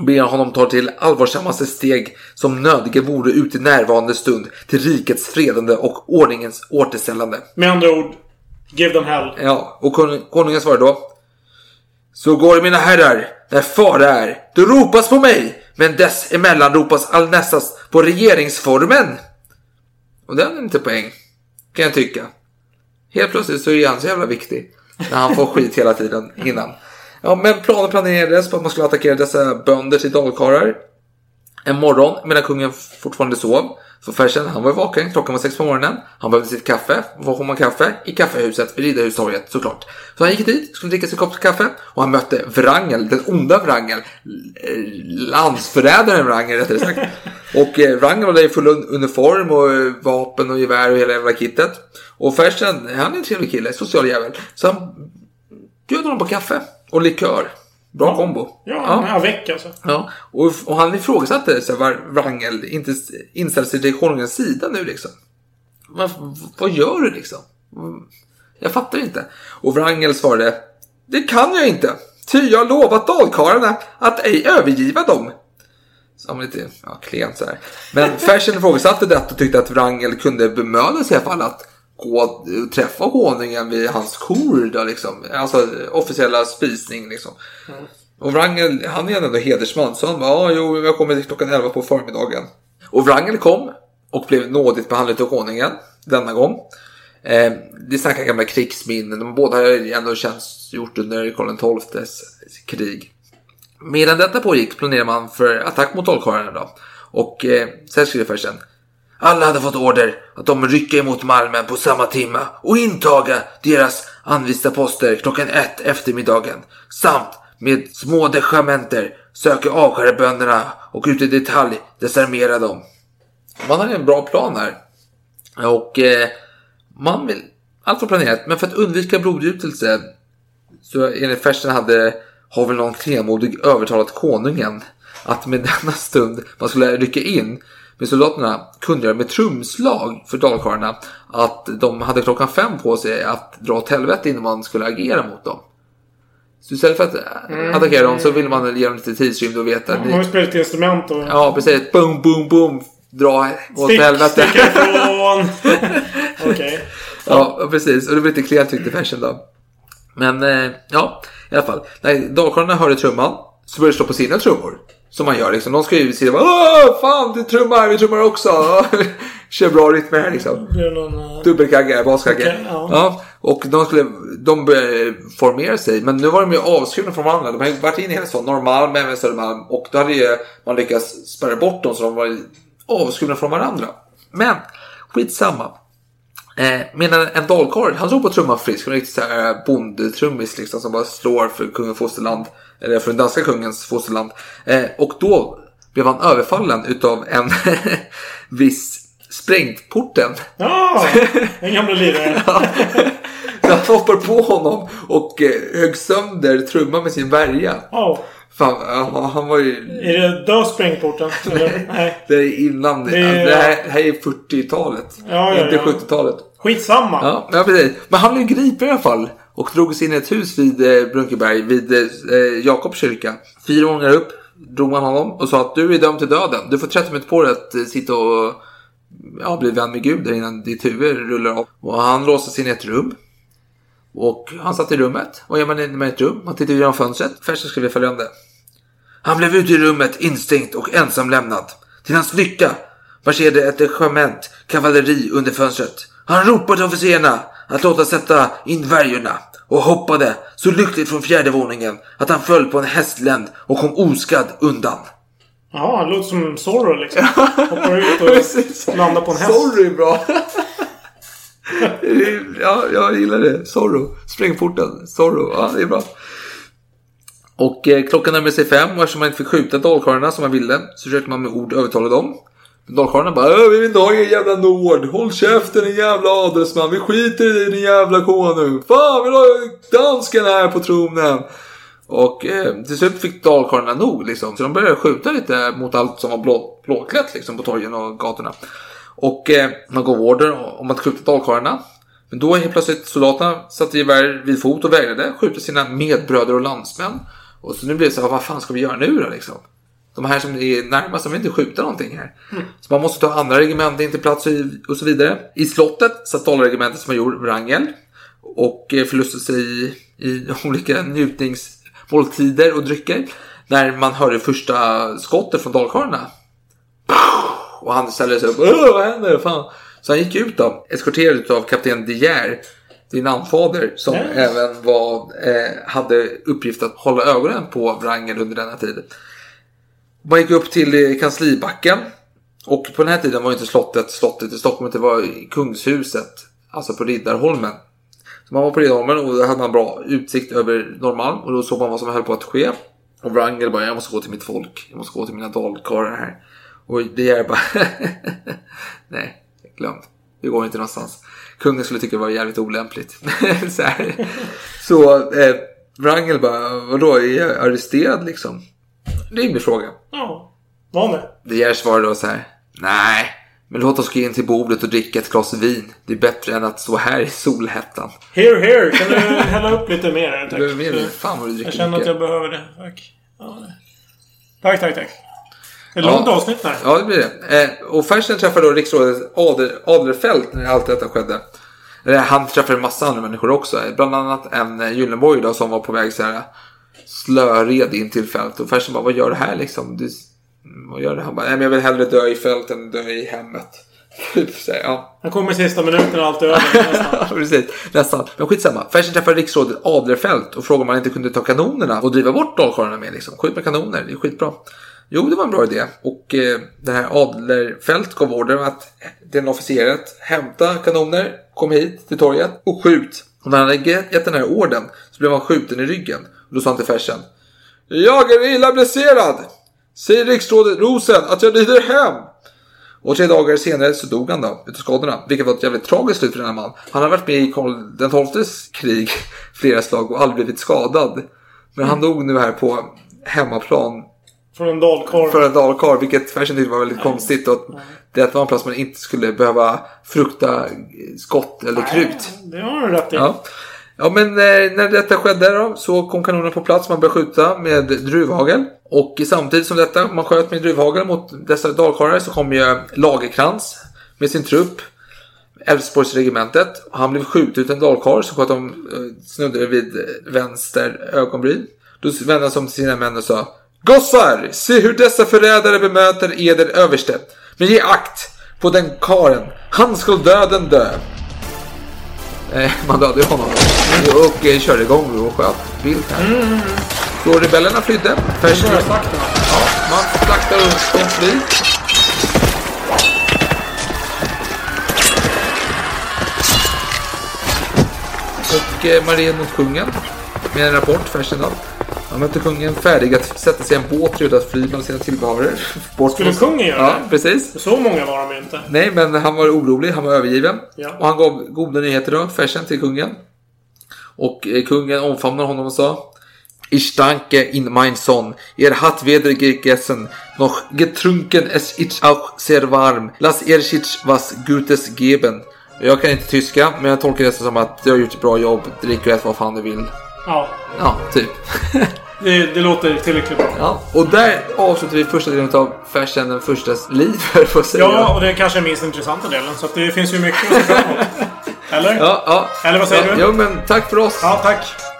Ber honom ta till allvarsammaste steg som nödiga vore ut i närvarande stund till rikets fredande och ordningens återställande. Med andra ord, give them hell. Ja, och kon- konungen svarar då. Så går det mina herrar, när fara är, då ropas på mig, men dessemellan ropas allnästast på regeringsformen. Och den är inte poäng, kan jag tycka. Helt plötsligt så är han så jävla viktig. När han får skit hela tiden innan. Ja, men planen planerades på att man skulle attackera dessa bönder till dalkarlar. En morgon medan kungen fortfarande sov. Så Fersen, han var vaken, klockan var sex på morgonen. Han behövde sitt kaffe. Var får man kaffe? I kaffehuset vid Riddarhustorget såklart. Så han gick dit, skulle dricka sin kopp kaffe och han mötte Wrangel, den onda Wrangel. Landsförrädaren Wrangel rättare sagt. Och eh, Wrangel var där i full un- uniform och eh, vapen och gevär och hela jävla kittet. Och Fersen, han är en trevlig kille, social jävel. Så han bjöd honom på kaffe och likör. Bra kombo. Ja, ja. veck alltså. Ja, och, och han ifrågasatte så var Wrangel inte inställde sig till konungens sida nu liksom. Vad, vad gör du liksom? Jag fattar inte. Och Wrangel svarade, det kan jag inte. Ty jag har lovat dalkarlarna att ej övergiva dem. Var lite ja, klen så här. Men Fersen ifrågasatte detta och tyckte att Wrangel kunde bemöda sig i alla fall att gå träffa konungen vid hans kor då liksom. Alltså officiella spisning liksom. Och Wrangel, han är ändå hedersman så han bara, ja jo jag kommer klockan 11 på förmiddagen. Och Wrangel kom och blev nådigt behandlad av konungen denna gång. Eh, det snackar gamla krigsminnen, de båda har ju ändå tjänstgjort under Karl XIIs krig. Medan detta pågick planerade man för attack mot dalkarlarna då. Och eh, sen skrev Fersen. Alla hade fått order att de rycka emot Malmen på samma timma och intaga deras anvista poster klockan ett eftermiddagen. Samt med små dechamenter söka avskära bönderna och ut i detalj desarmera dem. Man hade en bra plan här. Och eh, man vill, allt var planerat, men för att undvika blodgjutelse så enligt färsen hade har väl någon klenmodig övertalat konungen att med denna stund man skulle rycka in med soldaterna kungöra med trumslag för dalkarlarna att de hade klockan fem på sig att dra åt helvete innan man skulle agera mot dem. Så istället för att attackera dem så vill man ge dem lite tidsrymd och veta. Man har ju spelat instrument och... Ja, precis. Boom, boom, boom. Dra åt Stick, helvete. ifrån! Okej. Ja, precis. Och det blir lite klent tyckte Fersen då. Men eh, ja, i alla fall. När dalkarlarna hörde trumman så började de slå på sina trummor. Som man gör liksom. De ska ju säga Åh, fan du trummar, vi trummar också. Kör bra rytmer här liksom. Eh, Dubbelkagge, baskagge. Ja. ja. Och de skulle, de började formera sig. Men nu var de ju avskurna från varandra. De har ju varit inne i hela stan, Norrmalm, även Södermalm. Och då hade ju man lyckats spärra bort dem så de var avskurna från varandra. Men skitsamma. Eh, medan en dalkarl, han såg på trumman frisk. En riktigt såhär bondtrummis liksom som bara slår för kungen fosterland. Eller för den danska kungens fosterland. Eh, och då blev han överfallen utav en viss Sprängporten. Ja! Den gamla liraren. Så han hoppar på honom och eh, högg sönder trumman med sin värja. Ja. Fan, ja, han var ju... Är det dö sprängporten? Nej. Det är innan det. Det är- Det, här, är 40-talet. Ja, ja, inte ja. 70-talet. Skitsamma. Ja, ja, precis. Men han blev gripen i alla fall. Och drogs in i ett hus vid eh, Brunkeberg, vid eh, Jakobs kyrka. Fyra gånger upp drog man honom och sa att du är dömd till döden. Du får 30 minuter på dig att eh, sitta och ja, bli vän med Gud innan ditt huvud rullar av. Och han låstes in i ett rum. Och han satt i rummet. Vad gör man inne med ett rum? Man tittar genom fönstret. Fersen skriver följande. Han blev ute i rummet instängt och ensam lämnad. Till hans lycka marscherade ett regement kavalleri under fönstret. Han ropade till officerarna att låta sätta in värjorna och hoppade så lyckligt från fjärde våningen att han föll på en hästländ och kom oskadd undan. Ja, han låter som Zorro liksom. Hoppar ut och landar på en häst. Sorry bra ja, jag gillar det. Zorro. Sprängporten. Zorro. Ja, det är bra. Och eh, klockan närmade sig fem och eftersom man inte fick skjuta dalkarlarna som man ville så försökte man med ord övertala dem. Men dalkarlarna bara "Äh, vi vill inte ha er jävla nord. Håll käften din jävla adelsman. Vi skiter i dig din jävla konung. Fan vill ha dansken här på tronen. Och eh, till slut fick dalkarlarna nog liksom. Så de började skjuta lite mot allt som var blå, blåklätt liksom på torgen och gatorna. Och eh, man gav order om att skjuta dalkarlarna. Men då helt plötsligt soldaterna satte gevär vid fot och vägrade skjuta sina medbröder och landsmän. Och så nu blev det så här, vad fan ska vi göra nu då liksom? De här som är närmast, de vill inte skjuta någonting här. Så man måste ta andra regementen till plats och, och så vidare. I slottet satt dalregementets major Wrangel. Och eh, förlustade sig i, i olika njutningsmåltider och drycker. När man hörde första skottet från dalkarlarna. Och han ställde sig upp. Vad händer? Fan. Så han gick ut då, eskorterad av kapten De Geer din anfader som Nej. även var, eh, hade uppgift att hålla ögonen på Wrangel under denna tid. Man gick upp till eh, kanslibacken. Och på den här tiden var inte slottet slottet i Stockholm, det var kungshuset. Alltså på Riddarholmen. Så man var på Riddarholmen och då hade man bra utsikt över Norrmalm. Och då såg man vad som höll på att ske. Och Wrangel bara, jag måste gå till mitt folk. Jag måste gå till mina dalkarlar här. Och det är bara, nej, glömt. Det går inte någonstans. Kungen skulle tycka det var jävligt olämpligt. så här. så eh, Wrangel bara, vadå, är jag arresterad liksom? Rimlig fråga. Ja. Var med. De Geer svarade då så här. Nej, men låt oss gå in till bordet och dricka ett glas vin. Det är bättre än att stå här i solhettan. Here, here. Kan du hälla upp lite mer? Tack. Du behöver mer vin. Fan vad du dricker Jag känner att mycket. jag behöver det. Tack. Ja. Tack, tack, tack. Ett långt Ja. avsnitt där. Ja, det blir det. Eh, och Fersen träffade då riksrådet Ader, Adlerfelt när allt detta skedde. Han träffade en massa andra människor också. Bland annat en eh, Gyllenborg då, som var på väg så här slöred in till fält. Och Fersen bara, vad gör du här liksom? Du, vad gör du? Han bara, nej men jag vill hellre dö i fält än dö i hemmet. Typ så här, ja. Han kommer i sista minuten och allt är över. nästan. Precis. Nästan. Men skitsamma. Fersen träffade riksrådet Adlerfelt och frågade om man inte kunde ta kanonerna och driva bort dalkarlarna med. Liksom. Skjut med kanoner, det är skitbra. Jo, det var en bra idé. Och eh, den här Adlerfelt gav order att den officeret hämta kanoner, kom hit till torget och skjut. Och när han hade gett den här orden så blev han skjuten i ryggen. Och då sa han till Fersen. Jag är illa blesserad! Säg riksrådet Rosen att jag rider hem! Och tre dagar senare så dog han då utav skadorna. Vilket var ett jävligt tragiskt slut för den här man. Han har varit med i Karl den XIIs krig flera slag och aldrig blivit skadad. Men han dog nu här på hemmaplan Från en dalkorv. för en dalkarl. Vilket Fersen tyckte var väldigt konstigt. Och det var en plats man inte skulle behöva frukta skott eller krut. Det har du rätt i. Ja. Ja men eh, när detta skedde då, så kom kanonen på plats. Man började skjuta med druvhagel. Och samtidigt som detta, man sköt med druvhagel mot dessa dalkarlar så kom ju Lagerkrans med sin trupp. Älvsborgsregementet. Han blev skjuten ut en dalkarl som sköt om eh, snuddade vid vänster ögonbryn. Då vände han sig om till sina män och sa Gossar, se hur dessa förrädare bemöter eder överste. Men ge akt på den karen. Han skall döden dö. Eh, man dödade honom och eh, körde igång och sköt vilt här. Så rebellerna flydde. Fersen, Börjar slakta. ja, man slaktar och de flyr. Och eh, man red mot kungen med en rapport, Fersen då. Han mötte kungen färdig att sätta sig i en båt redo att fly bland sina tillbehörer. Bort Skulle kungen göra Ja, det? precis. Så många var de ju inte. Nej, men han var orolig. Han var övergiven. Ja. Och han gav goda nyheter då, Fersen, till kungen. Och eh, kungen omfamnade honom och sa Ich danke in mein Son. Er hat weder gegessen noch getrunken es ist auch sehr warm. Lass er sich was Gutes geben. Jag kan inte tyska, men jag tolkar det som att du har gjort ett bra jobb. Drick och ät vad fan du vill. Ja. Ja, typ. Det, det låter tillräckligt bra. ja. Och där avslutar vi första delen av Fersen den förstas liv, på att säga. Ja, och det är kanske är minst intressanta delen. Så det finns ju mycket att se fram emot. Eller? ja, ja. Eller vad säger ja, du? Ja, men tack för oss. Ja, tack.